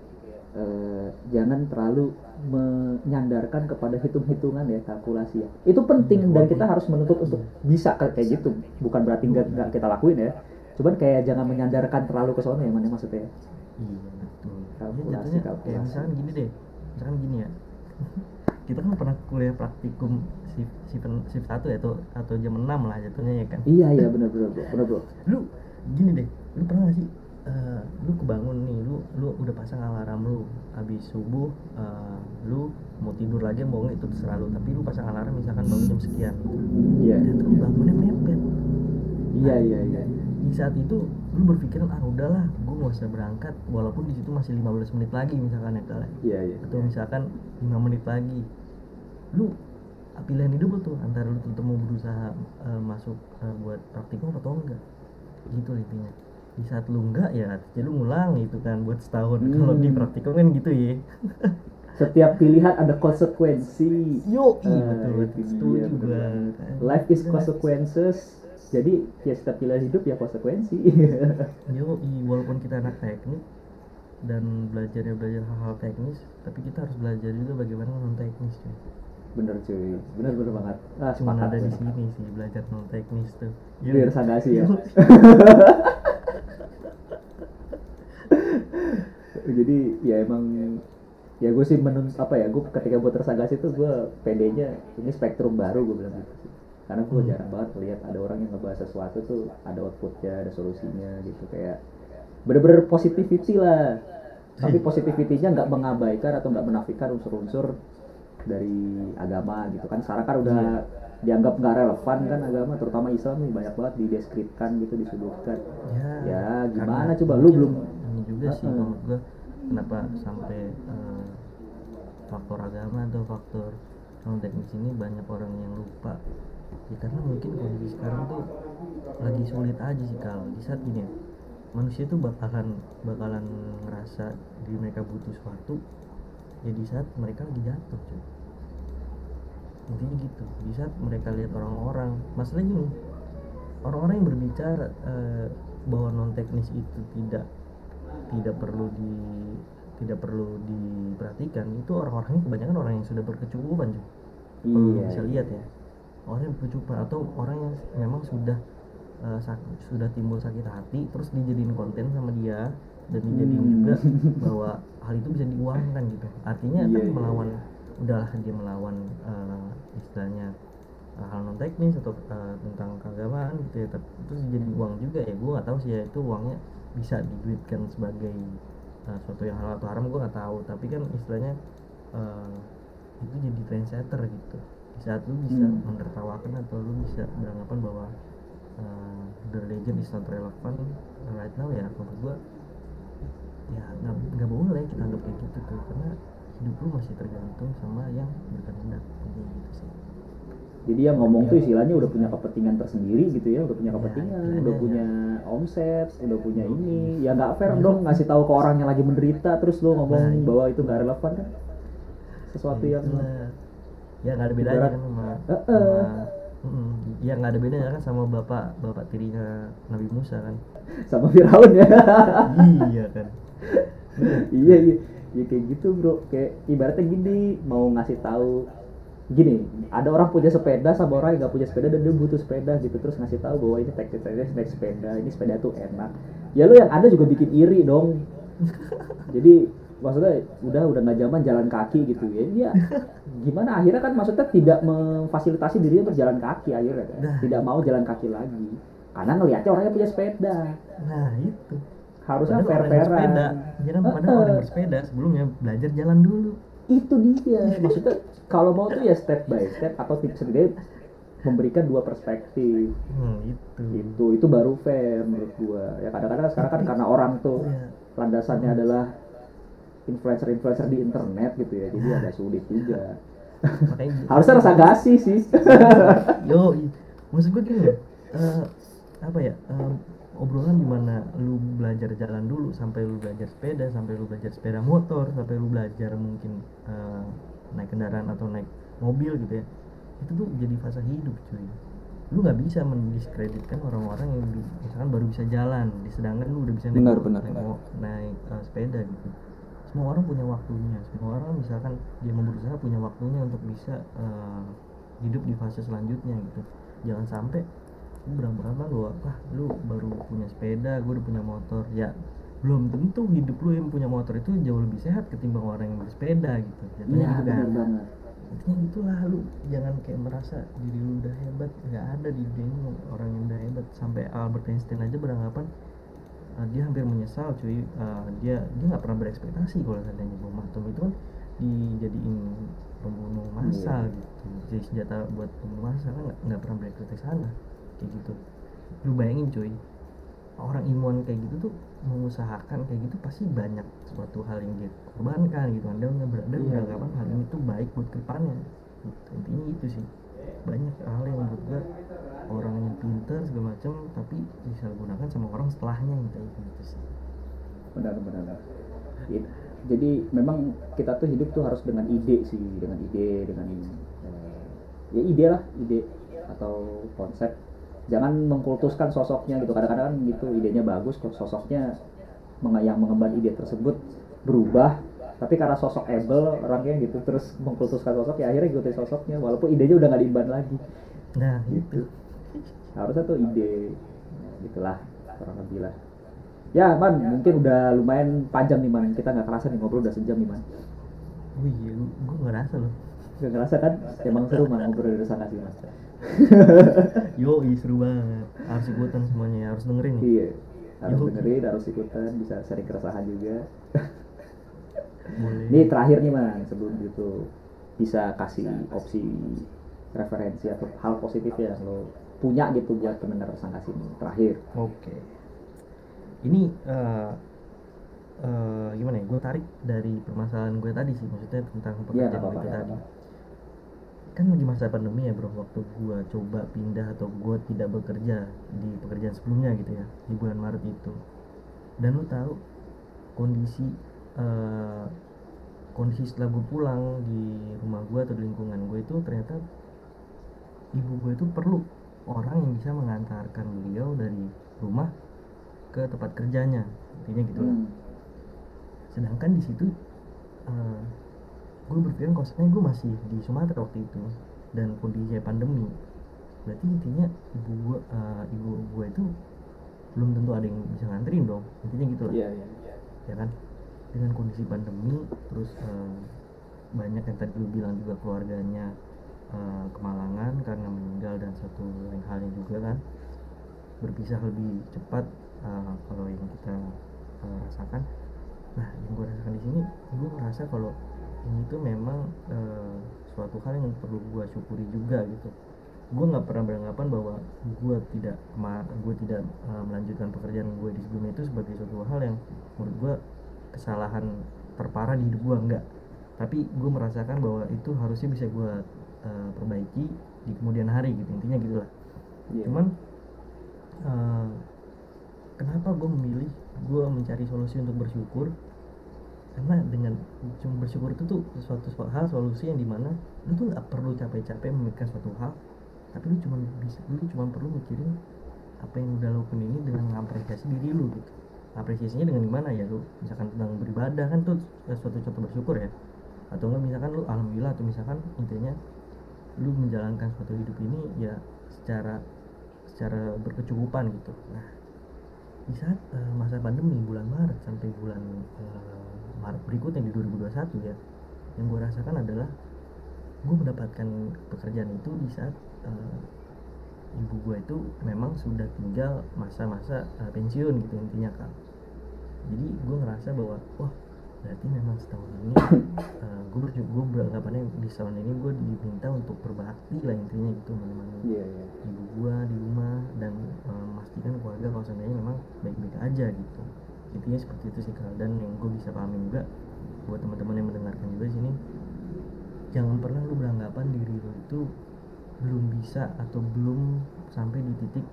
eh, jangan terlalu menyandarkan kepada hitung-hitungan ya kalkulasi ya. Itu penting dan kita harus menuntut untuk bisa kayak gitu. Bukan berarti nggak nggak kita lakuin ya. Cuman kayak jangan menyandarkan terlalu ke sana ya mana maksudnya iya betul. Kalkulasi, ya, kalkulasi. kayak misalkan gini deh. Misalkan gini ya. Kita kan pernah kuliah praktikum shift shift, shift satu ya atau atau jam 6 lah jatuhnya ya kan? Iya iya bro bener bro. Lu gini deh. Lu pernah gak sih eh, lu kebangun nih lu lu udah pasang alarm lu. Habis subuh eh, lu mau tidur lagi mau nggak itu terserah lu. Tapi lu pasang alarm misalkan bangun jam sekian. Iya. Ternyata lu bangunnya mepet. Iya iya iya. di saat itu lu berpikiran ah udahlah gue nggak usah berangkat. Walaupun di situ masih 15 menit lagi misalkan ya kalian iya iya. Atau misalkan 5 menit lagi. Lu pilihan hidup lu tuh antara lu tetap mau berusaha eh, masuk eh, buat praktikum atau enggak. Gitu intinya di saat lu enggak ya ya lu ngulang gitu kan buat setahun. Hmm. kalau di praktikum kan gitu ya. Setiap pilihan ada konsekuensi. Yo betul itu betul setuju gua banget. kan. life is consequences. Jadi ya setiap pilihan hidup ya konsekuensi. Yo walaupun kita anak teknik dan belajar ya belajar hal-hal teknis tapi kita harus belajar juga bagaimana non teknis cuy. bener cuy. Bener bener banget. Ah cuma ada di sini sih belajar non teknis tuh. Biar sagasi ya Yo. Jadi ya emang ya gue sih menun apa ya gue ketika gue tersagasi tuh gue PD-nya ini spektrum baru gue bilang gitu sih. Karena gue Hmm. jarang banget lihat ada orang yang ngebahas sesuatu tuh ada outputnya ada solusinya gitu. Kayak bener-bener positivity lah. Tapi positivity-nya nggak mengabaikan atau nggak menafikan unsur-unsur dari agama gitu kan. Sekarang kan udah dianggap nggak relevan kan agama terutama Islam nih banyak banget dideskripsikan gitu disudutkan. Ya, gimana karena coba? Lu belum- ini juga sih Heeh. Kenapa sampai eh, faktor agama atau faktor non teknis ini banyak orang yang lupa? Ya karena mungkin kondisi sekarang tuh lagi sulit aja sih kalau di saat gini ya, manusia tuh bakalan bakalan ngerasa diri mereka butuh sesuatu ya di saat mereka lagi jatuh cuy. Intinya gitu. Di saat mereka lihat orang-orang masalah gini orang-orang yang berbicara eh, bahwa non teknis itu tidak tidak perlu di tidak perlu diperhatikan itu orang-orangnya kebanyakan orang yang sudah berkecukupan lu Iya, bisa iya. lihat ya orang yang berkecukupan atau orang yang memang sudah eh, sak- sudah timbul sakit hati terus dijadiin konten sama dia dan dijadiin Hmm. juga bahwa hal itu bisa diuangkan gitu artinya Iya, kan iya. melawan udahlah dia melawan eh, istilahnya eh, hal non teknis atau eh, tentang keagamaan gitu ya tapi terus jadi uang juga ya gue nggak tahu sih ya itu uangnya bisa diduitkan sebagai eh, suatu yang halal atau haram gue nggak tahu. Tapi kan istilahnya eh, itu jadi trendsetter gitu. Di saat lu bisa Hmm. menertawakan atau lu bisa beranggapan bahwa eh, the religion is not relevant right now ya menurut gue ya nggak nggak boleh kita anggap kayak gitu tuh. Karena hidup lu masih tergantung sama yang berkehendak. Jadi gitu sih jadi yang ngomong tuh istilahnya udah punya kepentingan tersendiri gitu ya udah punya Ya, kepentingan istilahnya udah ya. punya omset udah punya ini. ya nggak fair dong ngasih tahu ke orang yang lagi menderita terus lo ngomong Nah, iya. bahwa itu nggak relevan kan? Sesuatu yang ya nggak ada bedanya kan sama Heeh. sama Mm-mm. ya nggak ada bedanya kan sama bapak bapak tirinya Nabi Musa kan? Sama Firaun ya. Iya kan. Iya iya. Ya kayak gitu bro. Kayak ibaratnya gini mau ngasih tahu gini ada orang punya sepeda sama orang yang nggak punya sepeda dan dia butuh sepeda gitu terus ngasih tahu bahwa ini teknik teknik naik sepeda ini sepeda tuh enak. Ya lo yang ada juga bikin iri dong. Jadi maksudnya udah udah nggak zaman jalan kaki gitu ya. Dia gimana akhirnya kan maksudnya tidak memfasilitasi dirinya berjalan kaki akhirnya kan. Nah. tidak mau jalan kaki lagi. Karena ngelihatnya orangnya punya sepeda. Nah itu. Harusnya fair fairan kan padahal orang yang bersepeda? Sebelumnya belajar jalan dulu. Itu dia. Maksudnya kalau mau tuh ya step by step atau tips sendiri memberikan dua perspektif. Hmm, itu. Itu itu baru fair menurut gua. Ya kadang-kadang sekarang kan karena orang tuh Iya. landasannya adalah influencer-influencer di internet gitu ya. Jadi agak sulit juga. Makanya harusnya rasa gasi sih. Yo maksud gue gini loh. Eh, apa ya? Em, obrolan di mana lu belajar jalan dulu sampai lu belajar sepeda sampai lu belajar sepeda motor sampai lu belajar mungkin eh, naik kendaraan atau naik mobil gitu ya itu tuh jadi fase hidup cuy. Lu nggak bisa mendiskreditkan orang-orang yang di- misalkan baru bisa jalan di- sedangkan lu udah bisa naik, Benar, benar, naik, benar. naik, eh, sepeda gitu. Semua orang punya waktunya semua orang misalkan dia mau berusaha punya waktunya untuk bisa eh, hidup di fase selanjutnya gitu. Jangan sampai lu beranggapan bahwa wah lu baru punya sepeda gue udah punya motor. Ya belum tentu hidup lu yang punya motor itu jauh lebih sehat ketimbang orang yang bersepeda gitu. Jatuhnya iya gitu kan. banget. Intinya gitulah lu jangan kayak merasa diri lu udah hebat. Nggak ada di dunia orang yang udah hebat. Sampai Albert Einstein aja beranggapan uh, dia hampir menyesal cuy. Uh, dia dia nggak pernah berekspektasi kalau seandainya bom atom itu kan dijadiin pembunuh massal Iya. gitu. Jadi senjata buat pembunuh massal kan nggak nggak pernah berekspektasi sana. Kayak gitu. Lu bayangin cuy orang ilmuwan kayak gitu tuh mengusahakan kayak gitu pasti banyak suatu hal yang dia korbankan gitu dia nggak ber- dia Iya. beranggapan hal ini tuh baik buat ke depannya gitu. intinya itu sih. Banyak hal yang menurut orang yang pinter segala macam tapi bisa gunakan sama orang setelahnya kayak gitu sih. Benar benar It- jadi memang kita tuh hidup tuh harus dengan ide sih dengan ide dengan eh, ya ide lah ide atau konsep jangan mengkultuskan sosoknya gitu. Kadang-kadang kan gitu idenya bagus kok sosoknya yang mengemban ide tersebut berubah. Tapi karena sosok able orangnya gitu terus mengkultuskan sosok ya akhirnya ikutin sosoknya walaupun idenya udah nggak diemban lagi. Nah gitu. Harusnya tuh ide. Nah, gitulah kurang lebih lah. Ya man mungkin udah lumayan panjang nih man. Kita nggak kerasa nih ngobrol udah sejam nih man. Wih iya gua ngerasa loh. Nggak ngerasa kan? Emang seru man ngobrol dari sana sih mas yo ih, seru banget harus ikutan semuanya ya, harus dengerin nih iya harus Yo. dengerin harus ikutan bisa sharing keresahan juga boleh ini terakhir nih man sebelum gitu bisa kasih opsi referensi atau hal positif yang lo punya gitu buat pendengar sangkas ini terakhir Oke. Ini eh eh, gimana ya? Gue tarik dari permasalahan gue tadi sih, maksudnya tentang Iya, pekerjaan nggak gue tadi. apa-apa. Kan lagi masa pandemi ya bro, waktu gue coba pindah atau gue tidak bekerja di pekerjaan sebelumnya gitu ya, di bulan Maret itu. Dan lu tahu kondisi eh kondisi setelah gue pulang di rumah gue atau di lingkungan gue itu ternyata ibu gue itu perlu orang yang bisa mengantarkan beliau dari rumah ke tempat kerjanya intinya gitu lah Hmm. sedangkan di situ eh, gue berpikir konsepnya gue masih di Sumatera waktu itu dan kondisinya pandemi. Berarti intinya ibu gue eh, ibu gue itu belum tentu ada yang bisa nganterin dong. Intinya gitu lah. Iya iya ya kan? Dengan kondisi pandemi terus eh, banyak yang tadi lu bilang juga keluarganya eh, kemalangan karena meninggal dan satu lain halnya juga kan. Berpisah lebih cepat eh, kalau yang kita eh, rasakan. Nah yang gue rasakan di sini gue merasa kalau ini tuh memang eh, suatu hal yang perlu gue syukuri juga gitu. Gue nggak pernah beranggapan bahwa gue tidak gue tidak eh, melanjutkan pekerjaan gue di sebelumnya itu sebagai suatu hal yang menurut gue kesalahan terparah di hidup gue enggak tapi gue merasakan bahwa itu harusnya bisa gue eh, perbaiki di kemudian hari gitu intinya gitulah. Iya. cuman eh, kenapa gue memilih gue mencari solusi untuk bersyukur karena dengan cuma bersyukur itu tuh suatu suatu hal solusi yang di mana lu tuh nggak perlu capek-capek memikirkan suatu hal tapi lu cuma bisa lu cuma perlu mikirin apa yang udah lakukan ini dengan mengapresiasi diri lu gitu. Apresiasinya dengan gimana ya? Lu misalkan tentang beribadah kan tuh suatu contoh bersyukur ya. Atau enggak misalkan lu alhamdulillah atau misalkan intinya lu menjalankan suatu hidup ini ya secara secara berkecukupan gitu. Nah di saat eh, masa pandemi bulan Maret sampai bulan Maret berikutnya di 2021 ya yang gue rasakan adalah gue mendapatkan pekerjaan itu di saat eh, ibu gue itu memang sudah tinggal masa-masa uh, pensiun gitu intinya kan jadi gue ngerasa bahwa wah berarti memang setahun ini uh, gue berjuang gue beranggapannya di tahun ini gue diminta untuk berbakti lah intinya gitu menemani Iya, iya. ibu gue di rumah dan uh, memastikan keluarga kalau seandainya memang baik-baik aja gitu intinya seperti itu sih Kak. dan yang gue bisa pahami juga buat teman-teman yang mendengarkan juga sini jangan pernah lu beranggapan diri lu itu belum bisa atau belum sampai di titik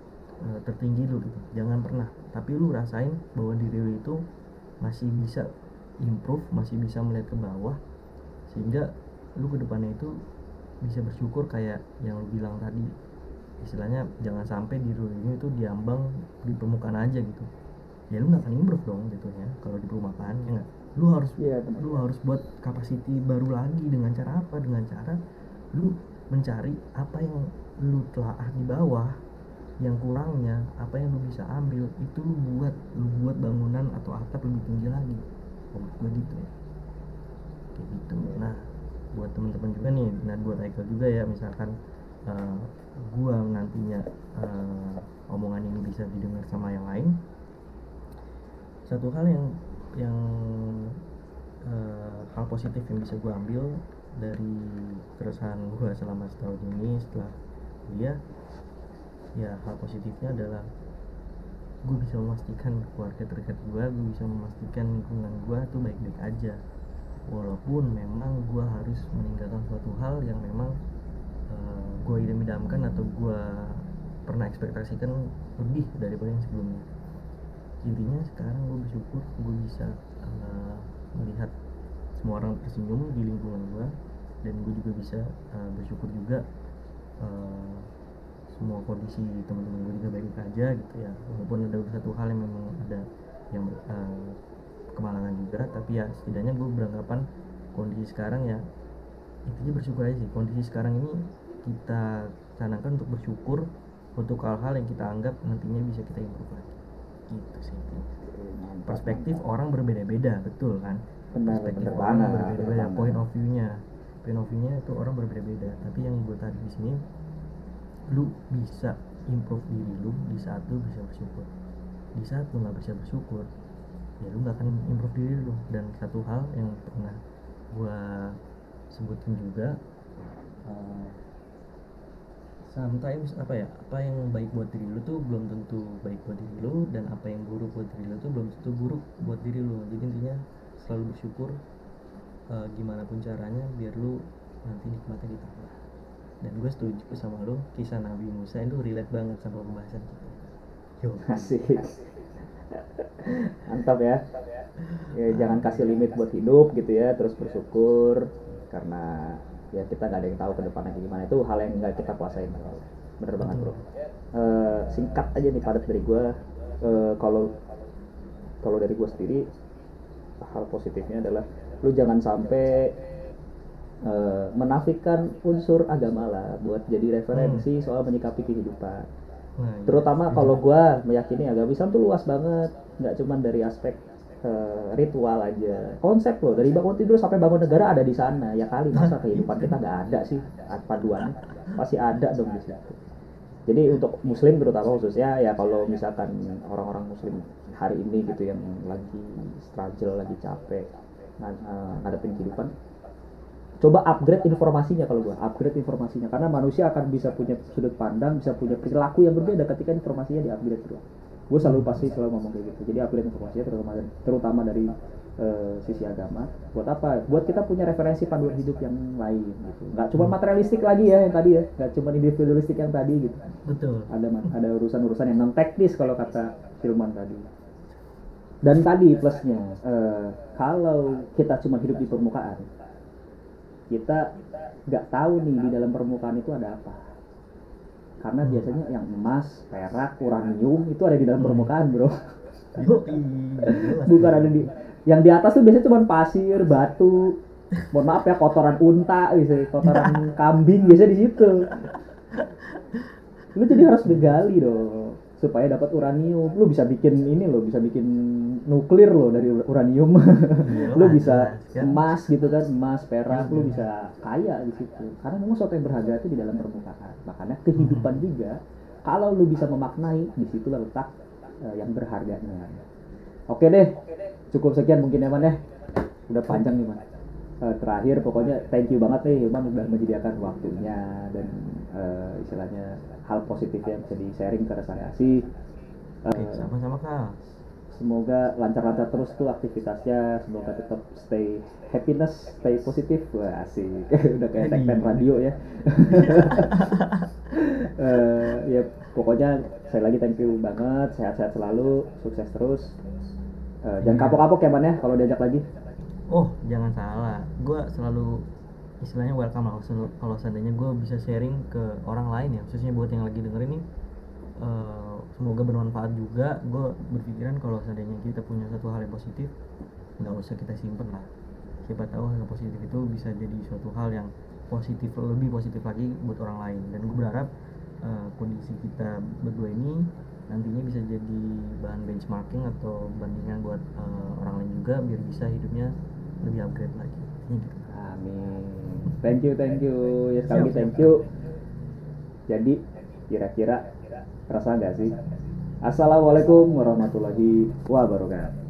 uh, tertinggi lu gitu. Jangan pernah. Tapi lu rasain bahwa diri lu itu masih bisa improve masih bisa melihat ke bawah sehingga lu ke depannya itu bisa bersyukur kayak yang lu bilang tadi. Istilahnya jangan sampai diri lu ini tuh diambang di permukaan aja gitu ya lu nggak akan improve dong gitu ya kalau di permukaan ya nggak? Lu harus Iya, benar. lu harus buat capacity baru lagi dengan cara apa? Dengan cara lu mencari apa yang lu telaah di bawah yang kurangnya apa yang lu bisa ambil itu lu buat lu buat bangunan atau atap lebih tinggi lagi. Menurut gue gitu ya. Kayak gitu. Nah buat teman-teman juga nih nah buat Michael juga ya misalkan eh, gua nantinya eh, omongan ini bisa didengar sama yang lain satu hal yang yang eh, hal positif yang bisa gue ambil dari keresahan gue selama setahun ini setelah kuliah ya hal positifnya adalah gue bisa memastikan keluarga terdekat gue gue bisa memastikan lingkungan gue tuh baik-baik aja. Walaupun memang gue harus meninggalkan suatu hal yang memang eh, gue idam-idamkan atau gue pernah ekspektasikan lebih daripada yang sebelumnya intinya sekarang gue bersyukur gue bisa eh, melihat semua orang tersenyum di lingkungan gue dan gue juga bisa eh, bersyukur juga eh, semua kondisi teman-teman gue juga baik aja gitu ya. Walaupun ada satu hal yang memang ada yang eh, kemalangan juga tapi ya setidaknya gue beranggapan kondisi sekarang ya intinya bersyukur aja sih. Kondisi sekarang ini kita canangkan untuk bersyukur untuk hal-hal yang kita anggap nantinya bisa kita improve gitu sih. Mantap, perspektif orang berbeda-beda betul kan? Benar perspektif benar orang berbeda-beda point of view-nya. Point of view-nya itu orang berbeda-beda. Tapi yang gue tarik di sini lu bisa improve diri lu di saat lu bisa bersyukur. Di saat lu nggak bisa bersyukur ya lu nggak akan improve diri lu. Dan satu hal yang pernah gue sebutin juga eh, sometimes apa ya apa yang baik buat diri lu tuh belum tentu baik buat diri lu dan apa yang buruk buat diri lu tuh belum tentu buruk buat diri lu. Jadi intinya selalu bersyukur eh, gimana pun caranya biar lu nanti nikmatnya ditambah. Dan gue setuju sama lu kisah Nabi Musa itu relate banget sama pembahasan kita. Yo. asik. Mantap ya. Ya jangan kasih limit buat hidup gitu ya terus bersyukur karena ya kita nggak ada yang tahu ke depannya gimana. Itu hal yang nggak kita kuasain bener banget bro. Eh, singkat aja nih padat dari gue Eh, kalau kalau dari gue sendiri hal positifnya adalah lu jangan sampai eh, menafikan unsur agama lah buat jadi referensi soal menyikapi kehidupan. Nah, iya. terutama kalau gua meyakini agama Islam tuh luas banget. Nggak cuman dari aspek eh, ritual aja. Konsep loh dari bangun tidur sampai bangun negara ada di sana. Ya kali masa kehidupan kita nggak ada sih paduannya pasti ada dong di situ. Jadi untuk muslim terutama khususnya ya kalau misalkan orang-orang muslim hari ini gitu yang lagi struggle lagi capek eh, ngadepin kehidupan coba upgrade informasinya kalau gua upgrade informasinya. Karena manusia akan bisa punya sudut pandang bisa punya perilaku yang berbeda ketika informasinya di upgrade terus gue selalu pasti selalu ngomong kayak gitu. Jadi upgrade informasinya terutama terutama dari eh, sisi agama. Buat apa? Buat kita punya referensi panduan hidup yang lain gitu. Nggak cuma materialistik lagi ya yang tadi ya. Nggak cuma individualistik yang tadi gitu. Betul. Ada ada urusan-urusan yang non teknis kalau kata Filman tadi. Dan tadi plusnya eh, kalau kita cuma hidup di permukaan kita nggak tahu nih di dalam permukaan itu ada apa karena biasanya yang emas, perak, uranium itu ada di dalam permukaan bro. Jelas. bukan ada di yang di atas tuh biasanya cuma pasir, batu. Mohon maaf ya kotoran unta gitu kotoran kambing biasanya di situ. Lu jadi harus digali dong supaya dapat uranium. Lu bisa bikin ini lo bisa bikin nuklir lo dari uranium. Lu bisa jelas, kan? emas gitu kan emas perak lu bisa kaya di situ. Karena memang sesuatu yang berharga itu di dalam permukaan. Makanya kehidupan juga kalau lu bisa memaknai di situlah letak uh, yang berharganya. Oke deh cukup sekian mungkin ya man ya. Udah panjang nih man. Uh, terakhir pokoknya thank you banget nih man udah menyediakan waktunya dan uh, istilahnya hal positif yang bisa di sharing ke rekan kasih uh, sama-sama kak. semoga lancar-lancar terus tuh aktivitasnya. Semoga tetap stay happiness stay positif. Wah asik. Udah kayak tagline radio ya. Uh, ya pokoknya saya lagi thank you banget. Sehat-sehat selalu. Sukses terus. Uh, jangan iya. kapok-kapok ya man ya kalau diajak lagi. Oh jangan salah. Gue selalu istilahnya welcome lah kalau seandainya gue bisa sharing ke orang lain ya khususnya buat yang lagi dengerin nih uh, semoga bermanfaat juga. Gue berpikiran kalau seandainya kita punya satu hal yang positif nggak usah kita simpen lah. Siapa tahu hal positif itu bisa jadi suatu hal yang positif lebih positif lagi buat orang lain. Dan gue berharap uh, kondisi kita berdua ini nantinya bisa jadi bahan benchmarking atau bandingan buat uh, orang lain juga biar bisa hidupnya lebih upgrade lagi. Gitu. amin thank you thank you ya sekali thank you jadi kira-kira Terasa nggak sih? Assalamualaikum warahmatullahi wabarakatuh.